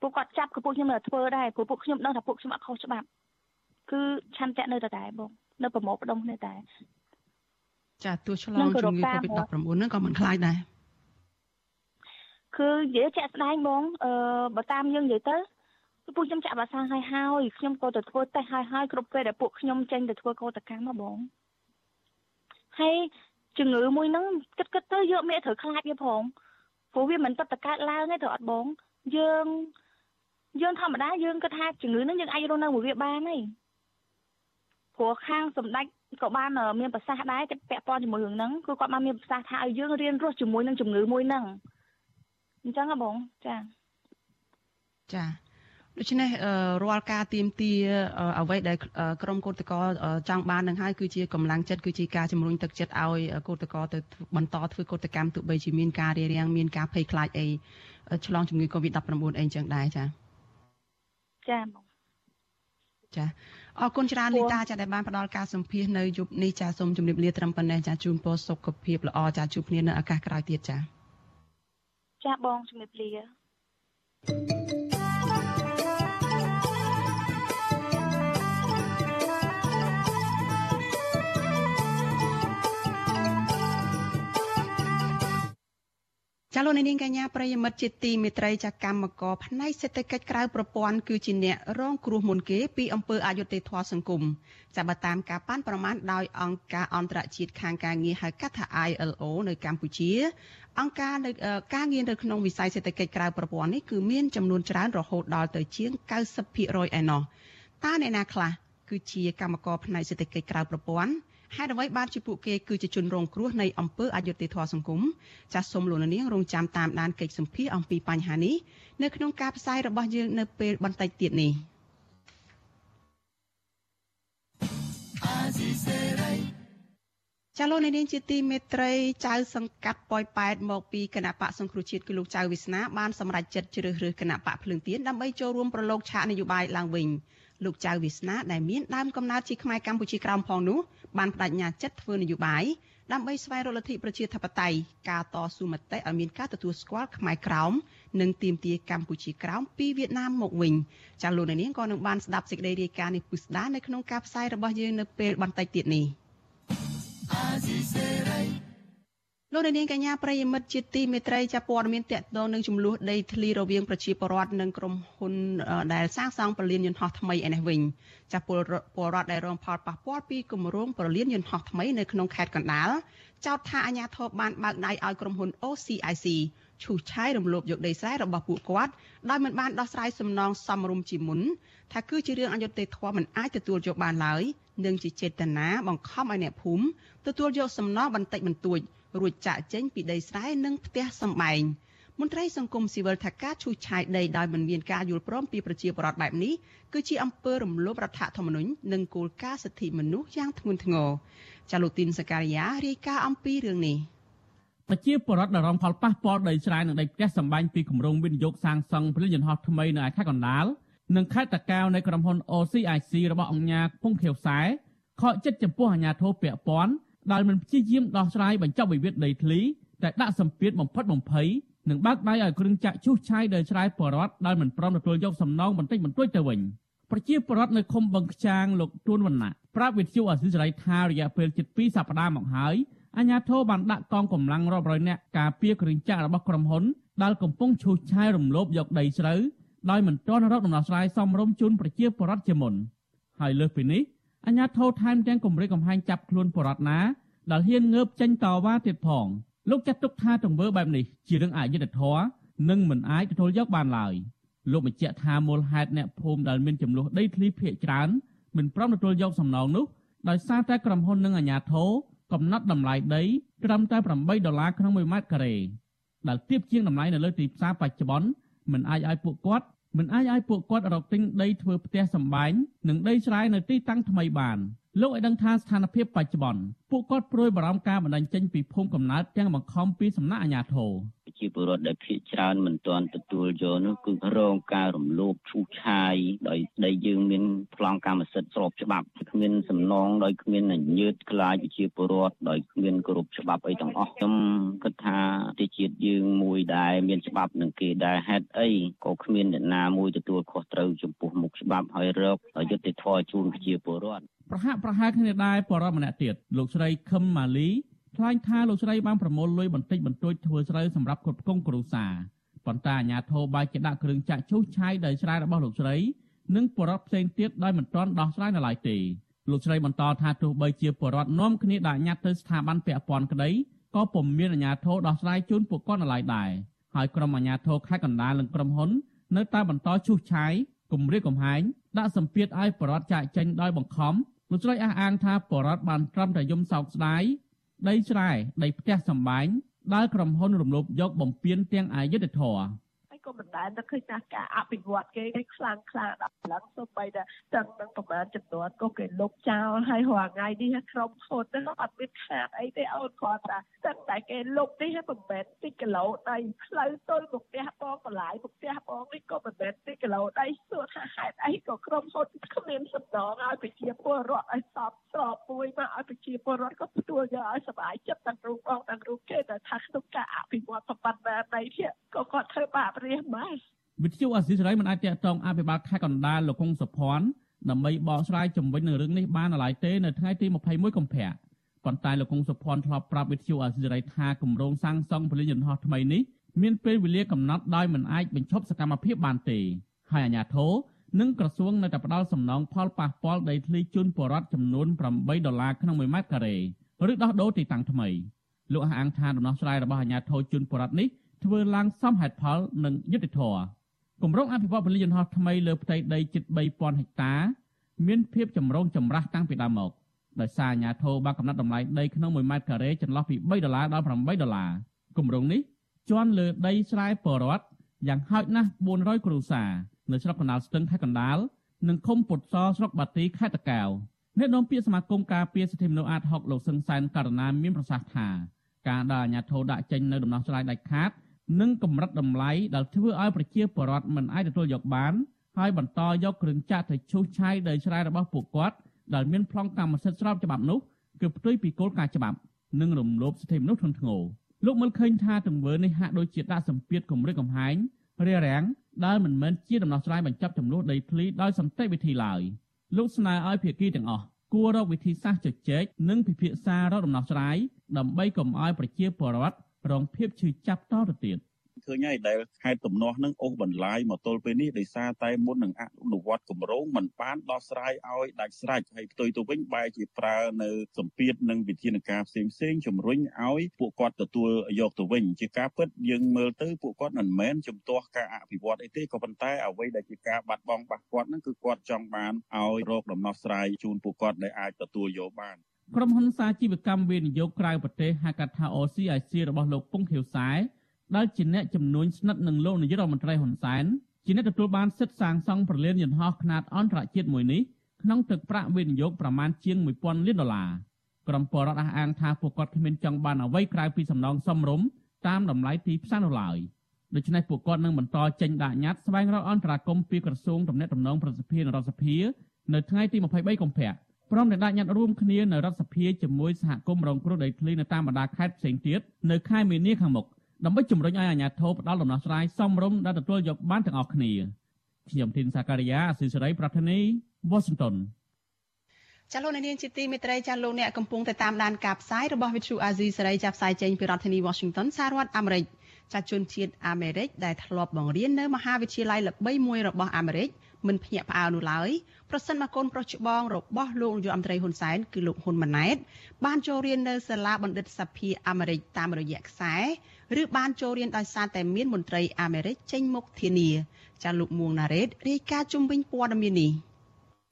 ពួកគាត់ចាប់គឺពួកខ្ញុំនៅធ្វើដែរព្រោះពួកខ្ញុំដឹងថាពួកខ្ញុំអត់ខុសច្បាប់គឺឆន្ទៈនៅតែដែរបងនៅប្រមូលផ្ដុំគ្នាតែចាទោះឆ្លងជំងឺ Covid-19 ហ្នឹងក៏មិនខ្លាចដែរ គឺនិយាយជាក់ស្ដែងបងអឺបើតាមយើងនិយាយទៅពួកខ្ញុំចាក់វ៉ាក់សាំងហើយហើយខ្ញុំក៏ទៅធ្វើតេស្តហើយហើយគ្រប់ពេលដែលពួកខ្ញុំចេញទៅធ្វើកោតកម្មមកបងហើយជំងឺមួយហ្នឹងគិតគិតទៅយកមេត្រូវខ្លាចវាផងព្រោះវាមិនតតកើតឡើងទេទៅអត់បងយើងយើងធម្មតាយើងគិតថាជំងឺហ្នឹងយើងអាចរស់នៅមួយវាបានទេព្រោះខាងសម្ដេចក៏បានមានប្រសាសន៍ដែរគាត់ពាក់ព័ន្ធជាមួយរឿងហ្នឹងគឺគាត់បានមានប្រសាសន៍ថាឲ្យយើងរៀនរស់ជាមួយនឹងជំងឺមួយហ្នឹង អញ្ចឹងហ៎បងចាចាដូច្នេះរាល់ការទៀមទាអ្វីដែលក្រមកោតកោចង់បាននឹងហើយគឺជាកម្លាំងចិត្តគឺជាការជំរុញទឹកចិត្តឲ្យកោតកោទៅបន្តធ្វើកោតកម្មទោះបីជាមានការរារាំងមានការភ័យខ្លាចអីឆ្លងជំងឺ Covid-19 អីចឹងដែរចា៎ចា៎បងចា៎អរគុណច្រើនលីតាចាដែលបានផ្ដល់ការសម្ភាសនៅយប់នេះចាសូមជម្រាបលាត្រឹមប៉ុណ្ណេះចាជូនពរសុខភាពល្អចាជួបគ្នានៅឱកាសក្រោយទៀតចា ចាបងជម្រាបលា ចាលោកនាងកញ្ញាប្រិយមិត្តជាទីមេត្រីចាកម្មករផ្នែកសេដ្ឋកិច្ចក្រៅប្រព័ន្ធគឺជាអ្នករងគ្រោះមុនគេពីអំពើអយុត្តិធម៌សង្គមចាបើតាមការប៉ាន់ប្រមាណដោយអង្គការអន្តរជាតិខាងការងារហៅកាត់ថា ILO នៅកម្ពុជាអង្គការនៅការងារនៅក្នុងវិស័យសេដ្ឋកិច្ចក្រៅប្រព័ន្ធនេះគឺមានចំនួនច្រើនរហូតដល់ទៅជាង90%ឯណោះតើអ្នកណាខ្លះគឺជាកម្មករផ្នែកសេដ្ឋកិច្ចក្រៅប្រព័ន្ធ ហេតុអ្វីបានជាពួកគេគឺជាជនរងគ្រោះនៃអំពើអយុត្តិធម៌សង្គមចាសសូមលោកនាងរងចាំតាមដានកិច្ចសម្ភារអំពីបញ្ហានេះនៅក្នុងការផ្សាយរបស់យើងនៅពេលបន្តិចទៀតនេះចាលោកនាងជាទីមេត្រីចៅសង្កាត់ប៉ោយប៉ែតមកពីគណៈបកសង្គ្រោះជាតិគឺលោកចៅវិស្នាបានសម្រេចចិត្តជ្រើសរើសគណៈបកភ្លើងទៀនដើម្បីចូលរួមប្រឡូកឆាកនយោបាយឡើងវិញលោកចៅវាសនាដែលមានដើមកំណើតជាខ្មែរកម្ពុជាក្រោមផងនោះ បានបដិញ្ញាចិត្តធ្វើនយោបាយដើម្បីស្វែងរកលទ្ធិប្រជាធិបតេយ្យការតស៊ូមតិឲ្យមានការទទួលស្គាល់ខ្មែរក្រោមនិងទាមទារកម្ពុជាក្រោមពីវៀតណាមមកវិញចាលោកនាងក៏នឹងបានស្ដាប់សេចក្តីរាយការណ៍នេះពុស្ដានៅក្នុងការផ្សាយរបស់យើងនៅពេលបន្តិចទៀតនេះអាស៊ីសេរី លោកនាងកញ្ញាប្រិយមិត្តជាទីមេត្រីចាព័ត៌មានតកតងនឹងចំនួនដីធ្លីរវាងប្រជាពលរដ្ឋនិងក្រុមហ៊ុនដែលសាងសង់ប្រលានយន្តហោះថ្មីឯនេះវិញចាពលរដ្ឋដែលរងផលប៉ះពាល់ពីគម្រោងប្រលានយន្តហោះថ្មីនៅក្នុងខេត្តកណ្ដាលចោទថាអាជ្ញាធរបានបើកដៃឲ្យក្រុមហ៊ុន OCIC ឈូសឆាយរំលោភយកដីស្រែរបស់ពួកគាត់ដោយមិនបានដោះស្រាយសំណងសមរម្យជាមុនថាគឺជារឿងអយុត្តិធម៌មិនអាចទទួលយកបានឡើយនិងជាចេតនាបង្ខំឲ្យអ្នកភូមិទទួលយកសំណងបន្តិចបន្តួច រួចចាក់ចេញពីដីស្រែនិងផ្ទះសម្បែងមន្ត្រីសង្គមស៊ីវិលថាការឈូសឆាយដីដោយមិនមានការយល់ព្រមពីប្រជាពលរដ្ឋបែបនេះគឺជាអំពើរំលោភរដ្ឋធម្មនុញ្ញនិងគោលការណ៍សិទ្ធិមនុស្សយ៉ាងធ្ងន់ធ្ងរចាលូទីនសការីយ៉ារាយការណ៍អំពីរឿងនេះប្រជាពលរដ្ឋដែលរងផលប៉ះពាល់ដីស្រែនិងដីផ្ទះសម្បែងពីគម្រោងវិនិយោគសាងសង់ព្រលានយន្តហោះថ្មីនៅខេត្តកណ្ដាលនិងខេត្តតាកែវនៃក្រុមហ៊ុន OCIC របស់អង្គការពងខៀវខ្សែខកចិត្តចំពោះអាជ្ញាធរពាក់ព័ន្ធ ដែលមិនព្យាយាមដោះស្រាយបញ្ចប់វិវាទដីធ្លីតែដាក់សម្ពាធបំផិតបំភ័យនិងបើកដៃឲ្យគ្រឿងចាក់ឈូសឆាយដោយឆ្លៃបរដ្ឋដែលមិនព្រមទទួលយកសំណងបន្តិចបន្តួចទៅវិញប្រជាពលរដ្ឋនៅឃុំបឹងខ្ចាងលោកទួនវណ្ណៈប្រាប់វិទ្យុអសិរ័យថារយៈពេលជិត2សប្តាហ៍មកហើយអាជ្ញាធរបានដាក់កងកម្លាំងរាប់រយនាក់ការពារគ្រឿងចាក់របស់ក្រុមហ៊ុនដែលកំពុងឈូសឆាយរំលោភយកដីស្រូវដោយមិនទាន់រកដំណោះស្រាយសមរម្យជូនប្រជាពលរដ្ឋជាមុនហើយលើសពីនេះ អាជ្ញាធរថែមទាំងគម្រិតកំហែងចាប់ខ្លួនបរដ្ឋណាដែលហ៊ានងើបចេញតវ៉ាទៀតផងលោកចាត់ទុកថាទង្វើបែបនេះជារឿងអយុត្តិធម៌និងមិនអាចទទួលយកបានឡើយលោកបញ្ជាក់ថាមូលហេតុអ្នកភូមិដែលមានចំនួនដីធ្លីភាគច្រើនមិនព្រមទទួលយកសំណងនោះដោយសារតែក្រុមហ៊ុននិងអាជ្ញាធរកំណត់តម្លៃដីត្រឹមតែ8ដុល្លារក្នុង1ម៉ែត្រការ៉េដែលទាបជាងតម្លៃនៅលើទីផ្សារបច្ចុប្បន្នមិនអាចឲ្យពួកគាត់ មិនអាចឲ្យពួកគាត់រកទិញដីធ្វើផ្ទះសម្បែងនិងដីស្រែនៅទីតាំងថ្មីបាន លោកឲ្យដឹងថាស្ថានភាពបច្ចុប្បន្នពួកគាត់ព្រួយបារម្ភការបណ្តេញចេញពីភូមិកំណើតទាំងបង្ខំពីសំណាក់អាជ្ញាធរជាពលរដ្ឋដែលភៀសច្រើនមិនទាន់ទទួលយកនោះគឺរងការរំលោភឈូសឆាយដោយដីយើងមានប្លង់កម្មសិទ្ធិស្របច្បាប់គ្មានសំណងដោយគ្មានអញ្ញើតខ្លាចជាពលរដ្ឋដោយគ្មានគោរពច្បាប់អីទាំងអស់ខ្ញុំគិតថាប្រទេសជាតិយើងមួយដែលមានច្បាប់នឹងគេដែលហេតុអីក៏គ្មានអ្នកណាមួយទទួលខុសត្រូវចំពោះមុខច្បាប់ហើយរកយុត្តិធម៌ជូនប្រជាពលរដ្ឋ ប្រហាក់ប្រហែលគ្នាដែរបរិបម្នាក់ទៀតលោកស្រីខឹមម៉ាលីថ្លែងថាលោកស្រីបានប្រមូលលុយបន្តិចបន្តួចធ្វើស្រូវសម្រាប់គ្រប់គ្រងគ្រួសារប៉ុន្តែអាជ្ញាធរបាយជាដាក់គ្រឿងចាក់ឈូសឆាយដោយស្រែរបស់លោកស្រីនិងបរិបផ្សេងទៀតដោយមិនទាន់ដោះស្រាយនៅឡើយទេលោកស្រីបន្តថាទោះបីជាបរិបនាំគ្នាដាក់ញត្តិទៅស្ថាប័នពាក់ព័ន្ធក្តីក៏ពុំមានអាជ្ញាធរដោះស្រាយជូនពួកគាត់នៅឡើយដែរហើយក្រុមអាជ្ញាធរខេត្តកណ្ដាលនិងក្រុមហ៊ុននៅតែបន្តឈូសឆាយគម្រាមកំហែងដាក់សម្ពាធឲ្យបរិបចាក់ចេញដោយបង្ខំ លោកស្រីអះអាងថាបរិបបានត្រឹមតែយំសោកស្ដាយដីស្រែដីផ្ទះសម្បែងដែលក្រុមហ៊ុនរំលោភយកបំពេញទាំងអយុធធរ ក៏មិនដែលនឹកឃើញថាការអភិវឌ្ឍគេគេខ្លាំងខ្លាដល់ឡើងសូម្បីតែទាំងនឹងប្រមាណចំនួនក៏គេលុបចោលហើយរាល់ថ្ងៃនេះក្រុមហ៊ុនទៅអត់មានខាតអីទេអូនគាត់ថាទាំងតែគេលុបនេះមិនមែនទីគីឡូដីផ្លូវទល់មកផ្ទះបងបន្លាយមកផ្ទះបងនេះក៏មិនមែនទីគីឡូដីសួរថាហេតុអីក៏ក្រុមហ៊ុនគ្មានសំណងឲ្យប្រជាពលរដ្ឋឲ្យសពស្របមួយមកឲ្យប្រជាពលរដ្ឋក៏ទទួលយកឲ្យសុបាយចិត្តទាំងរូបបងទាំងរូបគេតែថាក្នុងការអភិវឌ្ឍប្រព័ន្ធដីនេះក៏គាត់ធ្វើបាបរាជម៉ែវិទ្យុអសីសេរីមិនអាចតាក់ទងអភិបាលខេត្តកណ្ដាលលោកកុងសុភ័ណ្ឌដើម្បីបកស្រាយជំវិញនឹងរឿងនេះបានឡើយទេនៅថ្ងៃទី21កុម្ភៈប៉ុន្តែលោកកុងសុភ័ណ្ឌធ្លាប់ប្រាប់វិទ្យុអសីសេរីថាគម្រោងសាងសង់ពលិយន្តហោះថ្មីនេះមានពេលវេលាកំណត់ដោយមិនអាចបញ្ឈប់សកម្មភាពបានទេហើយអាជ្ញាធរនិងក្រសួងនៅតែផ្ដល់សំណងផលប៉ះពាល់ដីធ្លីជូនបរដ្ឋចំនួន8ដុល្លារក្នុង1ម៉ែត្រការ៉េឬដោះដូរទីតាំងថ្មីលោកអះអាងថាដំណោះស្រាយរបស់អាជ្ញាធរជូនបរដ្ឋនេះ ធ្វើឡើងសមហេតុផលនិងយុត្តិធម៌គម្រោងអភិវឌ្ឍពលិយន្តហោះថ្មីលើផ្ទៃដីជិត3000ហិកតា មានភាពចម្រូងចម្រាសតាំងពីដើមមកដោយសារអាជ្ញាធរបានកំណត់តម្លៃដីក្នុង1ម៉ែត្រការ៉េចន្លោះពី3ដុល្លារដល់8ដុល្លារគម្រោងនេះជន់លើដីស្រែពរដ្ឋយ៉ាងហោចណាស់400គ្រួសារនៅស្រុកកណ្ដាលស្ទឹងខេត្តកណ្ដាលនិងឃុំពុតសស្រុកបាទីខេត្តតាកែវអ្នកនាំពាក្យសមាគមការពារសិទ្ធិមនុស្សអាត60លោកសឹងសែនករណាមានប្រសាសន៍ថាការដែលអាជ្ញាធរដាក់ចេញនៅដំណោះស្រាយដាច់ខាត និងកម្រិតតម្លៃដែលធ្វើឲ្យប្រជាពលរដ្ឋមិនអាចទទួលយកបាន ហើយបន្តយកគ្រឿងចាក់ទៅឈូសឆាយដីស្រែរបស់ពួកគាត់ដែលមានប្លង់កម្មសិទ្ធិស្របច្បាប់នោះគឺផ្ទុយពីគោលការណ៍ច្បាប់និងរំលោភសិទ្ធិមនុស្សធ្ងន់ធ្ងរលោកមើលឃើញថាទង្វើនេះហាក់ដូចជាដាក់សម្ពាធគម្រិតកំហែងរារាំងដែលមិនមែនជាដំណោះស្រាយបញ្ចប់ចំនួនដីធ្លីដោយសន្តិវិធីឡើយលោកស្នើឲ្យភាគីទាំងអស់គួររកវិធីសាស្ត្រជជែកនិងពិភាក្សារកដំណោះស្រាយដើម្បីកុំឲ្យប្រជាពលរដ្ឋ រងភាពឈឺចាប់តទៅទៀតឃើញហើយដែលខេត្តទំនាស់នឹងអូសបន្លាយមកទល់ពេលនេះដោយសារតែមុននឹងអនុវត្តគម្រោងมันបានដោះស្រាយឲ្យដាច់ស្រេចហើយផ្ទុយទៅវិញបែរជាប្រើនៅសម្ពាធនិងវិធានការផ្សេងផ្សេងជំរុញឲ្យពួកគាត់ទទួលយកទៅវិញជាការពិតយើងមើលទៅពួកគាត់មិនមែនជំទាស់ការអភិវឌ្ឍអីទេក៏ប៉ុន្តែអ្វីដែលជាការបាត់បង់បាត់គាត់ហ្នឹងគឺគាត់ចង់បានឲ្យរកដំណោះស្រាយជូនពួកគាត់ដែលអាចទទួលយកបាន ក្រុមហ៊ុនសាជីវកម្មវិនិយោគក្រៅប្រទេសហៅកាត់ថា OCIC របស់លោកពុងខៀវសែដែលជាអ្នកជំនួញស្និទ្ធនឹងលោកនាយករដ្ឋមន្ត្រីហ៊ុនសែនជាអ្នកទទួលបានសិទ្ធិសាងសង់ប្រលានយន្តហោះខ្នាតអន្តរជាតិមួយនេះក្នុងទឹកប្រាក់វិនិយោគប្រមាណជាង1000លានដុល្លារក្រុមពលរដ្ឋអះអាងថាពួកគាត់គ្មានចង់បានអ្វីក្រៅពីសំណងសមរម្យតាមតម្លៃទីផ្សារនោះឡើយដូច្នេះពួកគាត់នឹងបន្តចេញដាក់ញត្តិស្វែងរកអន្តរាគមន៍ពីក្រសួងទំនាក់ទំនងប្រសិទ្ធភាពនរដ្ឋសភានៅថ្ងៃទី23កុម្ភៈ ព្រមទាំងដាក់ញត្តិរួមគ្នានៅរដ្ឋសភាជាមួយសហគមន៍រងគ្រោះដីធ្លីនៅតាមបណ្ដាខេត្តផ្សេងទៀតនៅខែមីនាខាងមុខដើម្បីជំរុញឲ្យអាជ្ញាធរផ្ដល់ដំណោះស្រាយសមរម្យដែលទទួលយកបានទាំងអស់គ្នាខ្ញុំធីនសាការីយ៉ាអសិសរីប្រធានីវ៉ាស៊ីនតោនចាលោកនាងជាទីមេត្រីចាលោកអ្នកកំពុងតែតាមដានការផ្សាយរបស់ Vithu Azizi សេរីចាប់ផ្សាយចេញពីរដ្ឋធានី Washington សហរដ្ឋអាមេរិកចាជនជាតិអាមេរិកដែលធ្លាប់បង្រៀននៅមហាវិទ្យាល័យល្បីមួយរបស់អាមេរិក មិនភ្ញាក់ផ្អើលនោះឡើយប្រសិនមកកូនប្រុសច្បងរបស់លោកនាយករដ្ឋមន្ត្រីហ៊ុនសែនគឺលោកហ៊ុនម៉ាណែតបានចូលរៀននៅសាលាបណ្ឌិតសភាអាមេរិកតាមរយៈខ្សែឬបានចូលរៀនដោយសារតែមានមន្ត្រីអាមេរិកចេញមុខធានាចាលោកមួងណារ៉េតរាយការណ៍ជុំវិញព័ត៌មាននេះ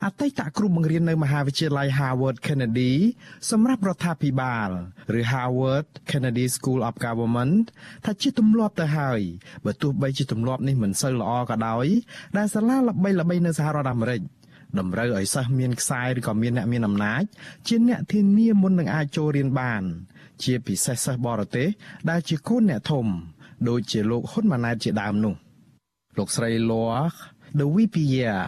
អតីតគ្រូបង្រៀននៅមហាវិទ្យាល័យ Harvard Kennedy សម្រាប់រដ្ឋាភិបាលឬ Harvard Kennedy School of Government ថាជាទម្លាប់ទៅហើយបើទោះបីជាទម្លាប់នេះមិនសូវល្អក៏ដោយដែលសាលាល្បីៗនៅសហរដ្ឋអាមេរិកតម្រូវឲ្យសិស្សមានខ្សែឬក៏មានអ្នកមានអំណាចជាអ្នកធានាមុននឹងអាចចូលរៀនបាន ជាពិសេសសិស្សបរទេសដែលជាកូនអ្នកធំ ដូចជាលោកហ៊ុនម៉ាណែតជាដើមនោះ លោកស្រី Loa De Wipier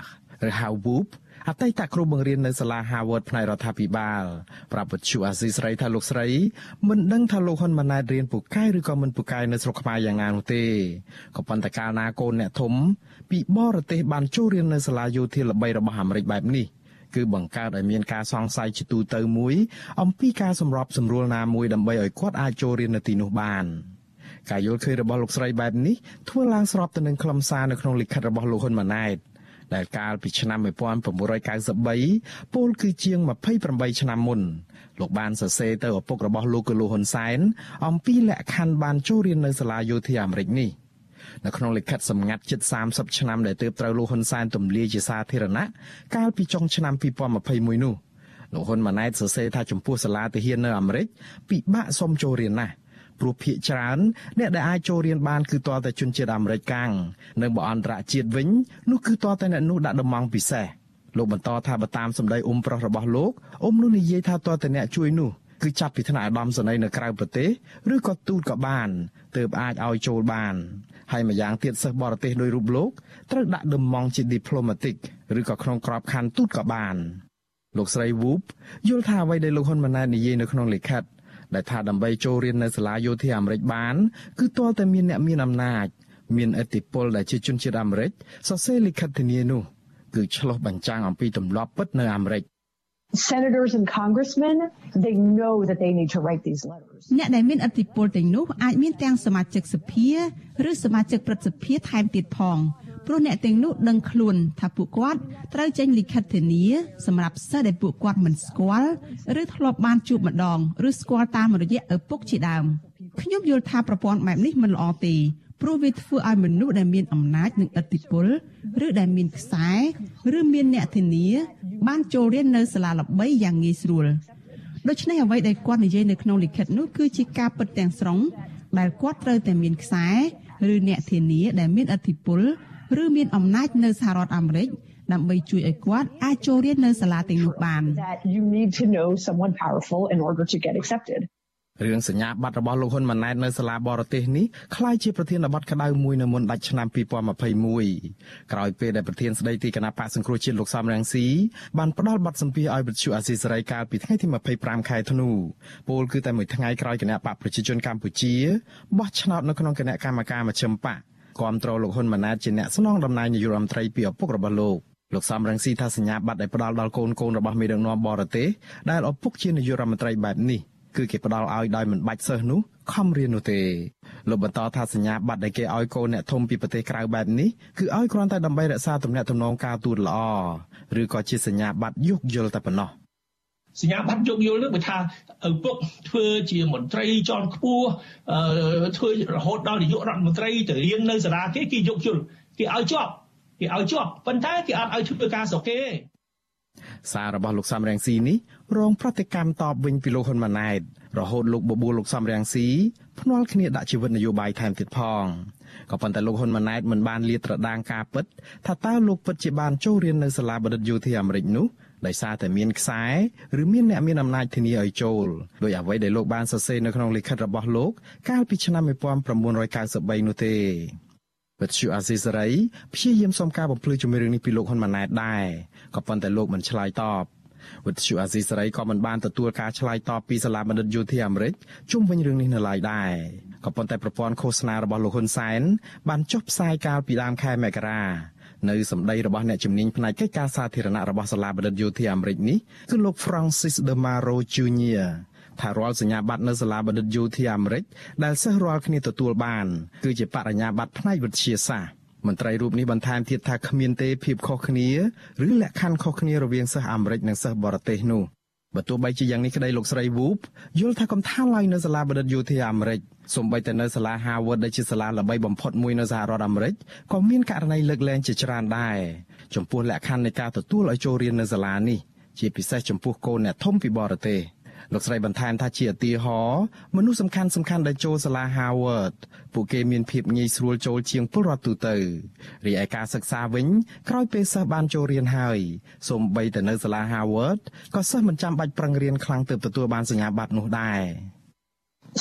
ឬ Howard អតីតគ្រូបង្រៀននៅសាលា Harvard ផ្នែករដ្ឋាភិបាលប្រាប់វិទ្យុអាស៊ីស្រីថាលោកស្រីមិនដឹងថាលោកហ៊ុនម៉ាណែតរៀនពូកែឬក៏មិនពូកែនៅស្រុកខ្មែរយ៉ាងណានោះទេក៏ប៉ុន្តែកាលណាកូនអ្នកធំពីបរទេសបានចូលរៀននៅសាលាយោធាល្បីរបស់អាមេរិកបែបនេះគឺបង្កើតឲ្យមានការសង្ស័យជាទូទៅមួយ អំពីការសម្របសម្រួលណាមួយដើម្បីឲ្យគាត់អាចចូលរៀននៅទីនោះបានការយល់ឃើញរបស់លោកស្រីបែបនេះធ្វើឡើងស្របទៅនឹងខ្លឹមសារនៅក្នុងលិខិតរបស់លោកហ៊ុនម៉ាណែត ដែលកាលពីឆ្នាំ1993ពលគឺជាង28ឆ្នាំមុនលោកបានសរសេរទៅឪពុករបស់លោកគឺលោកហ៊ុនសែនអំពីលក្ខខណ្ឌបានចូលរៀននៅសាលាយោធាអាមេរិកនេះនៅក្នុងលិខិតសម្ងាត់ជិត30ឆ្នាំដែលទើបត្រូវលោកហ៊ុនសែនទម្លាយជាសាធារណៈកាលពីចុងឆ្នាំ2021នោះលោកហ៊ុនម៉ាណែតសរសេរថាចំពោះសាលាទាហាននៅអាមេរិកពិបាកសុំចូលរៀនណាស់ ព្រោះភាគច្រើនអ្នកដែលអាចចូលរៀនបានគឺទាល់តែជនជាតិអាមេរិកកាំងនិងបើអន្តរជាតិវិញនោះគឺទាល់តែអ្នកនោះដាក់ដំងពិសេសលោកបន្តថាបើតាមសម្ដីអ៊ុំប្រុសរបស់លោកអ៊ុំនោះនិយាយថាទាល់តែអ្នកជួយនោះគឺចាប់ពីថ្នាក់ឧត្តមសេនីយ៍នៅក្រៅប្រទេសឬក៏ទូតក៏បានទើបអាចឲ្យចូលបានហើយម្យ៉ាងទៀតសិស្សបរទេសដោយរូបលោកត្រូវដាក់ដំងជា diplomatic ឬក៏ក្នុងក្របខ័ណ្ឌទូតក៏បានលោកស្រី Woop យល់ថាអ្វីដែលលោកហ៊ុនម៉ាណែតនិយាយនៅក្នុងលិខិត ដែលថាដើម្បីចូលរៀននៅសាលាយោធាអាមេរិកបាន គឺទាល់តែមានអ្នកមានអំណាច មានឥទ្ធិពលដែលជាជនជាតិអាមេរិកសរសេរលិខិតធានានោះគឺឆ្លុះបញ្ចាំងអំពីទម្លាប់ពិតនៅអាមេរិក senators and congressmen they know that they need to write these letters អ្នកដែលមានឥទ្ធិពលទាំងនោះអាចមានទាំងសមាជិកសភាឬសមាជិកព្រឹទ្ធសភាថែមទៀតផង ព្រោះអ្នកទាំងនោះដឹងខ្លួនថាពួកគាត់ត្រូវចេញលិខិតធានាសម្រាប់សិស្សដែលពួកគាត់មិនស្គាល់ឬធ្លាប់បានជួបម្ដងឬស្គាល់តាមរយៈឪពុកជាដើមខ្ញុំយល់ថាប្រព័ន្ធបែបនេះមិនល្អទេព្រោះវាធ្វើឲ្យមនុស្សដែលមានអំណាចនិងឥទ្ធិពលឬដែលមានខ្សែឬមានអ្នកធានា បានចូលរៀននៅសាលាល្បីយ៉ាងងាយស្រួលដូច្នេះអ្វីដែលគាត់និយាយនៅក្នុងលិខិតនោះគឺជាការពិតទាំងស្រុងដែលគាត់ត្រូវតែមានខ្សែឬអ្នកធានាដែលមានឥទ្ធិពល ឬមានអំណាចនៅសហរដ្ឋអាមេរិកដើម្បីជួយឲ្យគាត់អាចចូលរៀននៅសាលាទាំងនោះបាន you need to know someone powerful in order to get accepted រឿងសញ្ញាបត្ររបស់លោកហ៊ុនម៉ាណែតនៅសាលាបរទេសនេះคล้ายជាប្រធានបទក្តៅមួយនៅមុនដាច់ឆ្នាំ2021ក្រោយពេលដែលប្រធានស្ដីទីគណៈបកសង្គ្រោះជាតិលោកសំរងស៊ីបានផ្ដល់បទសម្ភាសឲ្យវិទ្យុអាស៊ីសេរីកាលពីថ្ងៃទី25ខែធ្នូពលគឺតែមួយថ្ងៃក្រោយគណៈបកប្រជាជនកម្ពុជាបោះឆ្នោតនៅក្នុងគណៈកម្មការមជ្ឈិមបក គាំទ្រលោកហ៊ុនម៉ាណែតជាអ្នកស្នងតំណែងនាយករដ្ឋមន្ត្រីពីឪពុករបស់លោកលោកសំរងស៊ីថាសញ្ញាបត្រដែលផ្ដល់ដល់កូនកូនរបស់មេដឹកនាំបរទេសដែលឪពុកជានាយករដ្ឋមន្ត្រីបែបនេះគឺគេផ្ដល់ឲ្យដោយមិនបាច់សិស្សនោះខំរៀននោះទេលោកបន្តថាសញ្ញាបត្រដែលគេឲ្យកូនអ្នកធំពីប្រទេសក្រៅបែបនេះគឺឲ្យគ្រាន់តែដើម្បីរក្សាទំនាក់ទំនងការទូតល្អឬក៏ជាសញ្ញាបត្រយោគយល់តែប៉ុណ្ណោះ សញ្ញាបត្រយោគយល់នឹងបើថាឪពុកធ្វើជាមន្ត្រីជាន់ខ្ពស់ធ្វើរហូតដល់នាយករដ្ឋមន្ត្រីទៅរៀននៅសាលាគេគេយោគយល់គេឲ្យជាប់គេឲ្យជាប់ប៉ុន្តែគេអត់ឲ្យធ្វើការស្រុកគេសាររបស់លោកសំរងស៊ីនេះរងប្រតិកម្មតបវិញពីលោកហ៊ុនម៉ាណែតរហូតលោកបបួលលោកសំរងស៊ីភ្នាល់គ្នាដាក់ជីវិតនយោបាយថែមទៀតផងក៏ប៉ុន្តែលោកហ៊ុនម៉ាណែតមិនបានលាតត្រដាងការពិតថាតើលោកពិតជាបានចូលរៀននៅសាលាបណ្ឌិតយោធាអាមេរិកនោះ ដោយសារតែមានខ្សែឬមានអ្នកមានអំណាចធានាឲ្យចូលដោយអ្វីដែលលោកបានសរសេរនៅក្នុងលិខិតរបស់លោកកាលពីឆ្នាំ1993នោះទេវិទ្យុអាស៊ីសេរីព្យាយាមសុំការបំភ្លឺជំរឿងនេះពីលោកហ៊ុនម៉ាណែតដែរក៏ប៉ុន្តែលោកមិនឆ្លើយតបវិទ្យុអាស៊ីសេរីក៏មិនបានទទួលការឆ្លើយតបពីសាលាបណ្ឌិតយោធាអាមេរិកជុំវិញរឿងនេះនៅឡើយដែរក៏ប៉ុន្តែប្រព័ន្ធឃោសនារបស់លោកហ៊ុនសែនបានចុះផ្សាយកាលពីដើមខែមករា នៅសម្ដីរបស់អ្នកជំនាញផ្នែកកិច្ចការសាធារណៈរបស់សាលាបណ្ឌិតយោធាអាមេរិកនេះគឺលោក Francis De Maro Jr. ថារាល់សញ្ញាបត្រនៅសាលាបណ្ឌិតយោធាអាមេរិកដែលសិស្សរាល់គ្នាទទួលបានគឺជាបរិញ្ញាបត្រផ្នែកវិទ្យាសាស្ត្រមន្ត្រីរូបនេះបន្ថែមទៀតថាគ្មានទេភាពខុសគ្នាឬលក្ខខណ្ឌខុសគ្នារវាងសិស្សអាមេរិកនិងសិស្សបរទេសនោះ បើទោះបីជាយ៉ាងនេះក្តីលោកស្រី Woop យល់ថាកំថាឡើយនៅសាលាបណ្ឌិតយោធាអាមេរិកសូម្បីតែនៅសាលា Harvard ដែលជាសាលាល្បីបំផុតមួយនៅសហរដ្ឋអាមេរិកក៏មានករណីលើកលែងជាច្រើនដែរចំពោះលក្ខខណ្ឌនៃការទទួលឲ្យចូលរៀននៅសាលានេះជាពិសេសចំពោះកូនអ្នកធំពីបរទេស។ លោកស្រីបន្ថែមថាជាឧទាហរណ៍មនុស្សសំខាន់សំខាន់ដែលចូលសាលា Harvard ពួកគេមានភាពងាយស្រួលចូលជាងពលរដ្ឋទូទៅរីឯការសិក្សាវិញក្រោយពេលសិស្សបានចូលរៀនហើយសូម្បីតែនៅសាលា Harvard ក៏សិស្សមិនចាំបាច់ប្រឹងរៀនខ្លាំងទើបទទួលបានសញ្ញាបត្រនោះដែរ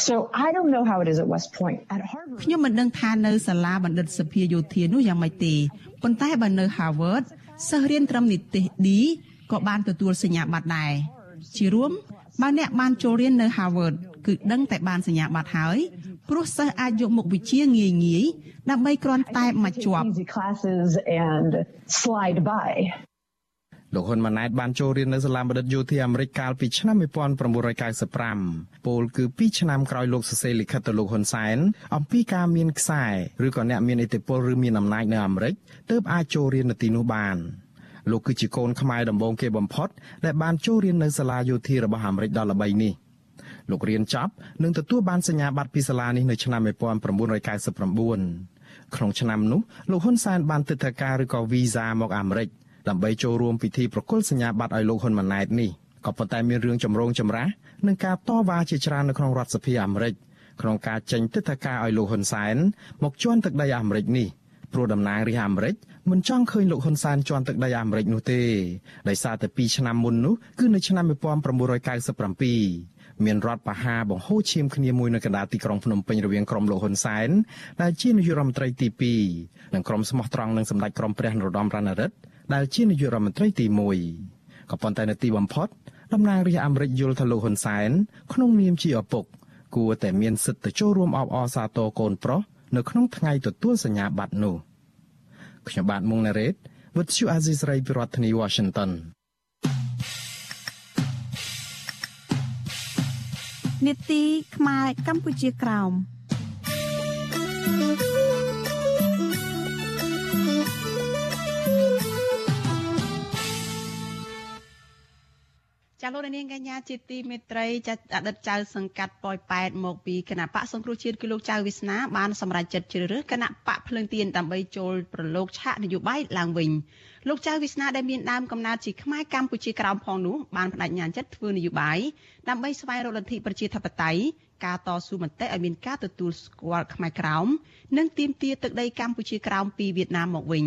So I don't know how it is at West Point. At Harvard ខ្ញុំមិនដឹងថានៅសាលាបណ្ឌិតសភាយោធានោះយ៉ាងម៉េចទេប៉ុន្តែបើនៅ Harvard សិស្សរៀនត្រឹមនិទ្ទេស D ក៏បានទទួលសញ្ញាបត្រដែរជារួម បើអ្នកបានចូលរៀននៅ Harvard គឺដឹងតែបានសញ្ញាបត្រហើយព្រោះសិស្សអាចយកមុខវិជ្ជាងាយងាយដើម្បីគ្រាន់តែមកជាប់ and slide by លោកហ៊ុនម៉ាណែតបានចូលរៀននៅសាលាបណ្ឌិតយោធាអាមេរិកកាលពីឆ្នាំ1995ពោលគឺ2ឆ្នាំក្រោយលោកសរសេរលិខិតទៅលោកហ៊ុនសែនអំពីការមានខ្សែឬក៏អ្នកមានឥទ្ធិពលឬមានអំណាចនៅអាមេរិកទើបអាចចូលរៀននៅទីនោះបាន។ លោកគឺជាកូនខ្មែរដំបូងគេបំផុតដែលបានចូលរៀននៅសាលាយោធារបស់អាមេរិកដ៏ល្បីនេះលោករៀនចប់និងទទួលបានសញ្ញាបត្រពីសាលានេះនៅឆ្នាំ1999ក្នុងឆ្នាំនោះលោកហ៊ុនសែនបានទិដ្ឋាការឬក៏វីសាមកអាមេរិកដើម្បីចូលរួមពិធីប្រគល់សញ្ញាបត្រឲ្យលោកហ៊ុនម៉ាណែតនេះក៏ប៉ុន្តែមានរឿងចម្រូងចម្រាសនិងការតវ៉ាជាច្រើននៅក្នុងរដ្ឋសភាអាមេរិកក្នុងការចេញទិដ្ឋាការឲ្យលោកហ៊ុនសែនមកជន់ទឹកដីអាមេរិកនេះព្រោះតំណាងរាស្ត្រអាមេរិក មិនចង់ឃើញលោកហ៊ុនសែនជន់ទឹកដីអាមេរិកនោះទេដោយសារតែ2ឆ្នាំមុននោះគឺនៅឆ្នាំ1997មានរដ្ឋបហាបង្ហូរឈាមគ្នាមួយនៅកណ្ដាលទីក្រុងភ្នំពេញរវាងក្រុមលោកហ៊ុនសែនដែលជានាយករដ្ឋមន្ត្រីទី2និងក្រុមស្មោះត្រង់នឹងសម្ដេចក្រមព្រះនរោត្តមរណរដ្ឋដែលជានាយករដ្ឋមន្ត្រីទី1ក៏ប៉ុន្តែនៅទីបំផុតតំណាងរាស្ត្រអាមេរិកយល់ថាលោកហ៊ុនសែនក្នុងនាមជាឪពុកគួរតែមានសិទ្ធិទៅចូលរួមអបអរសាទរកូនប្រុសនៅក្នុងថ្ងៃទទួលសញ្ញាបត្រនោះ ខ្ញុំបាទមុងណារ៉េត With you Aziz Ray ពីរដ្ឋធានី Washington នេតិខ្មែរកម្ពុជាក្រោម ចាលោកនាងកញ្ញាជាទីមេត្រីចាអតីតចៅសង្កាត់ប៉ោយប៉ែតមកពីគណៈបកសង្គ្រោះជាតិគឺលោកចៅវាសនាបានសម្រេចចិត្តជ្រើសរើសគណៈបកភ្លើងទៀនដើម្បីចូលប្រឡូកឆាកនយោបាយឡើងវិញលោកចៅវាសនាដែលមានដើមកំណើតជាខ្មែរកម្ពុជាក្រោមផងនោះបានបដិញ្ញាចិត្តធ្វើនយោបាយដើម្បីស្វែងរកលទ្ធិប្រជាធិបតេយ្យការតស៊ូមតិឲ្យមានការទទួលស្គាល់ខ្មែរក្រោមនិងទាមទារទឹកដីកម្ពុជាក្រោមពីវៀតណាមមកវិញ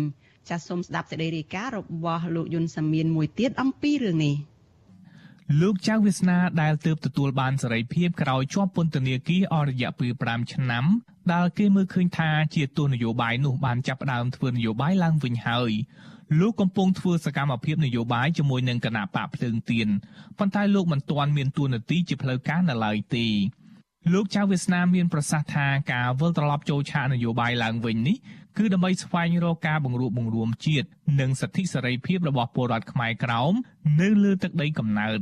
ចាសសូមស្ដាប់សេចក្តីរាយការណ៍របស់លោកយុនសាមៀនមួយទៀតអំពីរឿងនេះ។ លោកចៅវាសនាដែលទើបទទួលបានសេរីភាពក្រោយជាប់ពន្ធនាគារអស់រយៈពេល5ឆ្នាំដែលគេមើលឃើញថាជាទស្សនយោបាយនោះបានចាប់ផ្ដើមធ្វើនយោបាយឡើងវិញហើយលោកកំពុងធ្វើសកម្មភាពនយោបាយជាមួយនឹងគណៈបកភ្លើងទៀនប៉ុន្តែលោកមិនទាន់មានទួនាទីជាផ្លូវការនៅឡើយទេលោកចៅវាសនាមានប្រសាសន៍ថាការវិលត្រឡប់ចូលឆាកនយោបាយឡើងវិញនេះគឺដើម្បីស្វែងរកការបង្រួបបង្រួមជាតិនិងសិទ្ធិសេរីភាពរបស់ពលរដ្ឋខ្មែរក្រោមនៅលើទឹកដីកំណើត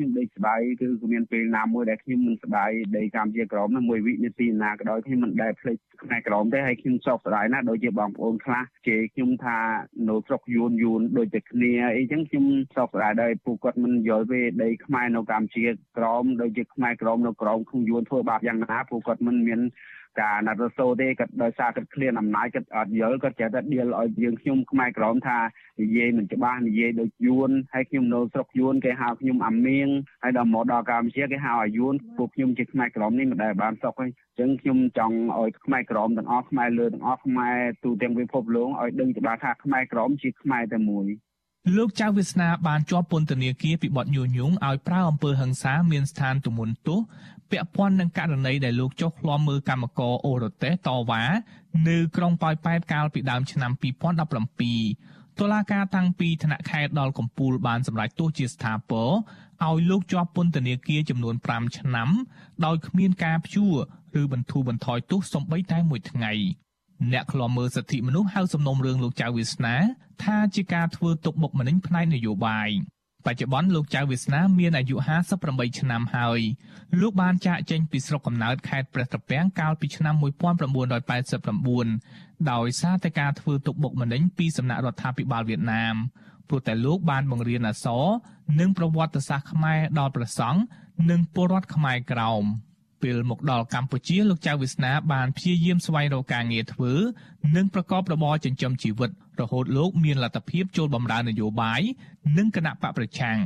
ខ្ញុំដេកស្បាយគឺគ្មានពេលណាមួយដែលខ្ញុំមិនស្បាយដីកម្ពុជាក្រមណាមួយវិនាទីណាក៏ដោយខ្ញុំមិនដែលភ្លេចខ្មែរក្រមទេហើយខ្ញុំសោកស្ដាយណាស់ដូចជាបងប្អូនខ្លះជេរខ្ញុំថានៅស្រុកយួនយួនដូចតែគ្នាអីចឹងខ្ញុំសោកស្ដាយដែរពួកគាត់មិនយល់ទេដីខ្មែរនៅកម្ពុជាក្រមដូចជាខ្មែរក្រមនៅក្រមក្នុងយួនធ្វើបាបយ៉ាងណាពួកគាត់មិនមាន ការណាត់រសូទេគាត់ដោយសារគាត់ឃ្លានអំណាចគាត់អត់យល់គាត់ចេះតែដៀលឲ្យយើងខ្ញុំខ្មែរក្រមថានិយាយមិនច្បាស់និយាយដូចយួនហើយខ្ញុំនៅស្រុកយួនគេហៅខ្ញុំអាមៀងហើយដល់មកដល់កម្ពុជាគេហៅអាយួនពួកខ្ញុំជាខ្មែរក្រមនេះមិនដែលបានសុខទេអញ្ចឹងខ្ញុំចង់ឲ្យខ្មែរក្រមទាំងអស់ខ្មែរលើទាំងអស់ខ្មែរទូទាំងពិភពលោកឲ្យដឹងច្បាស់ថាខ្មែរក្រមជាខ្មែរតែមួយ លោកចៅវាសនាបានជាប់ពន្ធនាគារពីបទញុះញង់ឲ្យប្រើអំពើហិង្សាមានស្ថានទម្ងន់ទោសពាក់ព័ន្ធនឹងករណីដែលលោកចុះឃ្លាំមើលកម្មករអូរ៉ូតេសតវ៉ានៅក្រុងប៉ោយប៉ែតកាលពីដើមឆ្នាំ2017តុលាការតាំងពីថ្នាក់ខេត្តដល់កំពូលបានសម្រេចទោសជាស្ថាពរឲ្យលោកជាប់ពន្ធនាគារចំនួន5ឆ្នាំ ដោយគ្មានការព្យួរឬបន្ធូរបន្ថយទោសសំបីតែមួយថ្ងៃ អ្នកខ្លាំមើលសិទ្ធិមនុស្សហៅសំណុំរឿងលោកចៅវាសនាថាជាការធ្វើទុកបុកម្នេញផ្នែកនយោបាយបច្ចុប្បន្នលោកចៅវាសនាមានអាយុ58ឆ្នាំហើយលោកបានចាកចេញពីស្រុកកំណើតខេត្តព្រះត្រពាំងកាលពីឆ្នាំ1989ដោយសារតែការធ្វើទុកបុកម្នេញពីសំណាក់រដ្ឋាភិបាលវៀតណាមព្រោះតែលោកបានបង្រៀនអក្សរនិងប្រវត្តិសាស្ត្រខ្មែរដល់ព្រះសង្ឃនិងពលរដ្ឋខ្មែរក្រោម ពេលមកដល់កម្ពុជាលោកចៅវាសនាបានព្យាយាមស្វែងរកការងារធ្វើនិងប្រកបរបរចិញ្ចឹមជីវិតរហូតលោកមានលទ្ធភាពចូលបម្រើនយោបាយនិងគណៈបកប្រឆាំង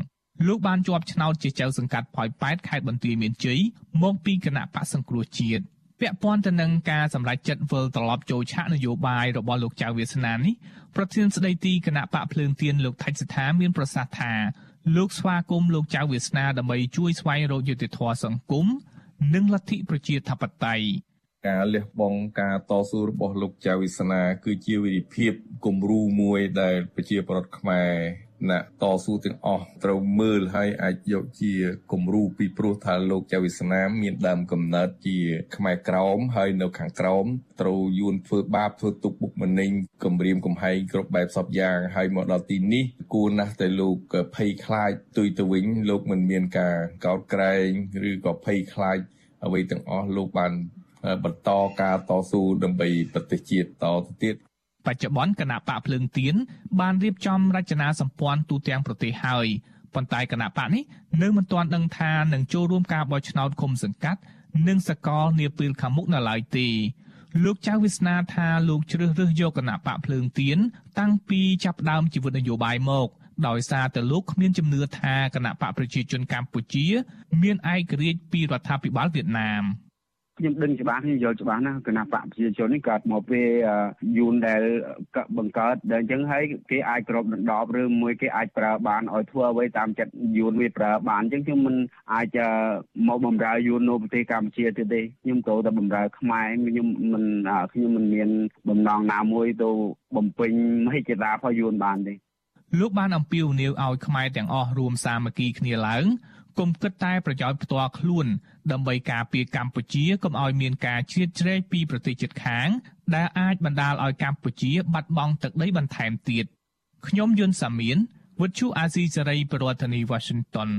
លោកបានជាប់ឆ្នោតជាចៅសង្កាត់ផយប៉ែតខេត្តបន្ទាយមានជ័យមកពីគណៈបកសង្គ្រោះជាតិពាក់ព័ន្ធទៅនឹងការសម្រេចចិត្តវិលត្រឡប់ចូលឆាកនយោបាយរបស់លោកចៅវាសនានេះប្រធានស្ដីទីគណៈបកភ្លើងទៀនលោកថៃសិដ្ឋាមានប្រសាសន៍ថាលោកស្វាគមន៍លោកចៅវាសនាដើម្បីជួយស្វែងរកយុត្តិធម៌សង្គម និងលទ្ធិប្រជាធិបតេយ្យការលះបង់ការតស៊ូរបស់លោកចៅវិស្នា គឺជាវិធីភាពគំរូមួយដែលប្រជាប្រដ្ឋខ្មែរណាតស៊ូទាំងអស់ត្រូវមើលហើយអាចយកជាគំរូពីព្រោះថាលោកចៅវិស្នាមានដើមកំណើតជា ខ្មែរក្រោមហើយនៅខាងក្រោមត្រូវយួនធ្វើបាបធ្វើទុកបុកម្នេញគំរាមកំហែងគ្រប់បែបសពយ៉ាងហើយមកដល់ទីនេះគួរណាស់តែលោកភ័យខ្លាចទុយទៅវិញលោកមិនមានការកោតក្រែងឬក៏ភ័យខ្លាច អ្វីទាំងអស់លោកបានបន្តការតស៊ូដើម្បីប្រទេសជាតិតទៅទៀតបច្ចុប្បន្នគណៈបកភ្លើងទៀនបានរៀបចំរចនាសម្ព័ន្ធទូទាំងប្រទេសហើយប៉ុន្តែគណៈបកនេះនៅមិនទាន់ដឹងថានឹងចូលរួមការបោះឆ្នោតឃុំសង្កាត់ និងសកលនាពេលខាងមុខនៅឡើយទេលោកចៅវាសនាថាលោកជ្រើសរើសយកគណៈបកភ្លើងទៀនតាំងពីចាប់ផ្ដើមជីវិតនយោបាយមក ដោយសារតែលោកគ្មានជំនឿថាគណៈបកប្រជាជនកម្ពុជា មានឯករាជ្យពីរដ្ឋាភិបាលវៀតណាម។ខ្ញុំដឹងច្បាស់ខ្ញុំយល់ច្បាស់ណាគណៈបកប្រជាជននេះកើតមកពេលយូនដែលបង្កើតដែលអញ្ចឹងហើយគេអាចក្របដណ្ដប់ឬមួយគេអាចប្រើបានឲ្យធ្វើអ្វីតាមចិត្តយូនវាប្រើបានអញ្ចឹងខ្ញុំមិនអាចមកបំរើយូននៅប្រទេសកម្ពុជាទៀតទេខ្ញុំត្រូវតែបំរើខ្មែរខ្ញុំមិនខ្ញុំមិនមានបំណងណាមួយទៅបំពេញមហិច្ឆតារបស់យូនបានទេ លោកបានអំពាវនាវឲ្យខ្មែរទាំងអស់រួមសាមគ្គីគ្នាឡើងកុំគិតតែប្រយោជន៍ផ្ទាល់ខ្លួន ដើម្បីការពារកម្ពុជាកុំឲ្យមានការជ្រៀតជ្រែកពីប្រទេសជិតខាង ដែលអាចបណ្ដាលឲ្យកម្ពុជា បាត់បង់ទឹកដីបន្ថែមទៀតខ្ញុំយុនសាមៀនវិទ្យុអាស៊ីសេរីប្រធានាធិបតី Washington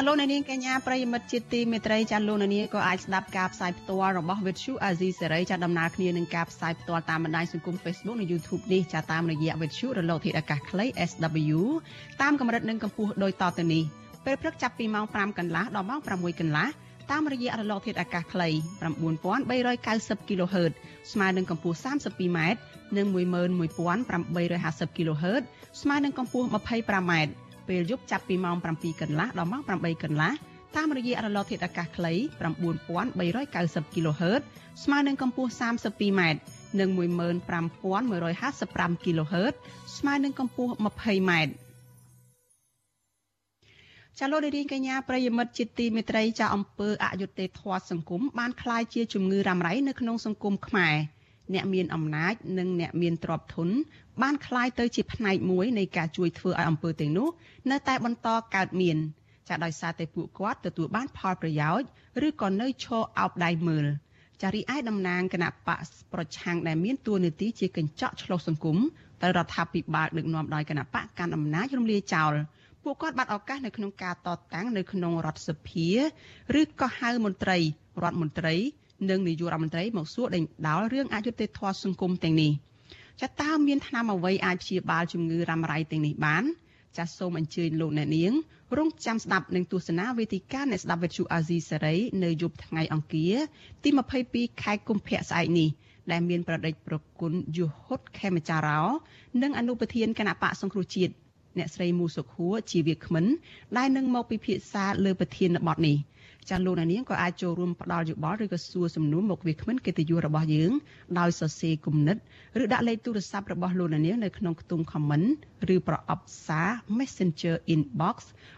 ចាលោកនាងកញ្ញាប្រិយមិត្តជាទីមេត្រីចាលោកនាងក៏អាចស្ដាប់ការផ្សាយផ្ទាល់របស់ Vuthu Azizi Serai ចាដំណើរគ្នានឹងការផ្សាយផ្ទាល់តាមបណ្ដាញសង្គម Facebook និង YouTube នេះចាតាមរយៈ Vuthu រលកធាតុអាកាសខ្លី SW តាមកម្រិតនិងកម្ពស់ដូចតទៅនេះពេលព្រឹកចាប់ពីម៉ោង5កន្លះដល់ម៉ោង6កន្លះតាមរយៈរលកធាតុអាកាសខ្លី9390 kHz ស្មើនឹងកម្ពស់ 32m និង11850 kHz ស្មើនឹងកម្ពស់ 25m ពេលយប់ចាប់ពីម៉ោង7កន្លះដល់ម៉ោង8កន្លះតាមរយៈរលកធាតុអាកាសខ្លី9390 kHz ស្មើនឹងកម្ពស់ 32m និង15155 kHz ស្មើនឹងកម្ពស់ 20m ចាលោកនាងកញ្ញាប្រិយមិត្តជាទីមេត្រីចាអំពើអយុត្តិធម៌សង្គមបានคล้ายជាជំងឺរ៉ាំរ៉ៃនៅក្នុងសង្គមខ្មែរ អ្នកមានអំណាចនិងអ្នកមានទ្រព្យធនបានคล้ายទៅជាផ្នែកមួយនៃការជួយធ្វើឲ្យអំពើទាំងនោះនៅតែបន្តកើតមានចាដោយសារតែពួកគាត់ទទួលបានផលប្រយោជន៍ឬក៏នៅឈរអោបដៃមើលចារីឯតំណាងគណៈបកប្រឆាំងដែលមានតួនាទីជាកញ្ចក់ឆ្លុះសង្គមត្រូវរដ្ឋាភិបាលដឹកនាំដោយគណៈបកកាន់អំណាចរំលាយចោលពួកគាត់បាត់ឱកាសនៅក្នុងការតតាំងនៅក្នុងរដ្ឋសភាឬក៏ហៅមន្ត្រីរដ្ឋមន្ត្រី និងនាយករដ្ឋមន្ត្រីមកសួរដេញដោលរឿងអយុត្តិធម៌សង្គមទាំងនេះចាតើមានថ្នាំអ្វីអាចព្យាបាលជំងឺរ៉ាំរ៉ៃទាំងនេះបានចាសសូមអញ្ជើញលោកអ្នកនាងរងចាំស្ដាប់នឹងទស្សនាវេទិកាអ្នកស្ដាប់វិទ្យុអាស៊ីសេរីនៅយប់ថ្ងៃអង្គារទី22ខែកុម្ភៈស្អែកនេះដែលមានប្រដេចប្រគុណយុហុតខេមចារោ និងអនុប្រធានគណៈបកសង្គ្រោះជាតិអ្នកស្រីមូសុខួរជាវាគ្មិនដែលនឹងមកពិភាក្សាលើប្រធានបទនេះ ចាលោកនាងក៏អាចចូលរួមផ្ដល់យោបល់ឬក៏សួរសំណួរមកវាគ្មិនកិត្តិយសរបស់យើងដោយសរសេរគំនិតឬដាក់លេខទូរស័ព្ទរបស់លោកនាងនៅក្នុងខ្ទង់ comment ឬប្រអប់សារ Messenger inbox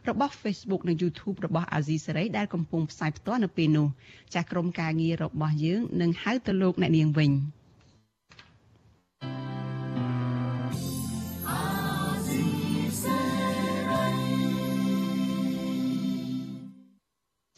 របស់ Facebook និង YouTube របស់ Azizi Saray ដែលកំពុងផ្សាយផ្ទាល់នៅពេលនេះចាស់ក្រុមការងាររបស់យើងនឹងហៅទៅលោកអ្នកនាងវិញ។ច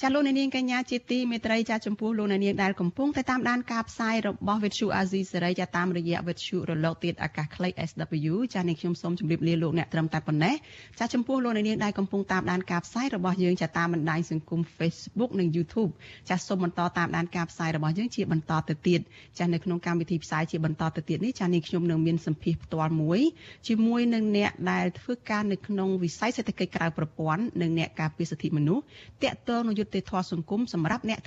ចាលោកអ្នកនាងកញ្ញាជាទីមេត្រីចាចំពោះលោកអ្នកនាងដែលកំពុងតែតាមដានការផ្សាយរបស់ Vithu Azizi សេរីចាតាមរយៈ Vithu រលកធាតុអាកាសខ្លី SW ចានេះខ្ញុំសូមជម្រាបលាលោកអ្នកត្រឹមតែប៉ុណ្ណេះចាចំពោះលោកអ្នកនាងដែលកំពុងតាមដានការផ្សាយរបស់យើងចាតាមបណ្ដាញសង្គម Facebook និង YouTube ចាសូមបន្តតាមដានការផ្សាយរបស់យើងជាបន្តទៅទៀតចានៅក្នុងកម្មវិធីផ្សាយជាបន្តទៅទៀតនេះចានេះខ្ញុំនឹងមានសម្ភារផ្ទាល់មួយជាមួយនឹងអ្នកដែលធ្វើការនៅក្នុងវិស័យសេដ្ឋកិច្ចក្រៅប្រព័ន្ធនិងអ្នកការពារសិទ្ធិមនុស្សតាក់ទងនឹងយុត្តិធម៌សង្គមសម្រាប់អ្នក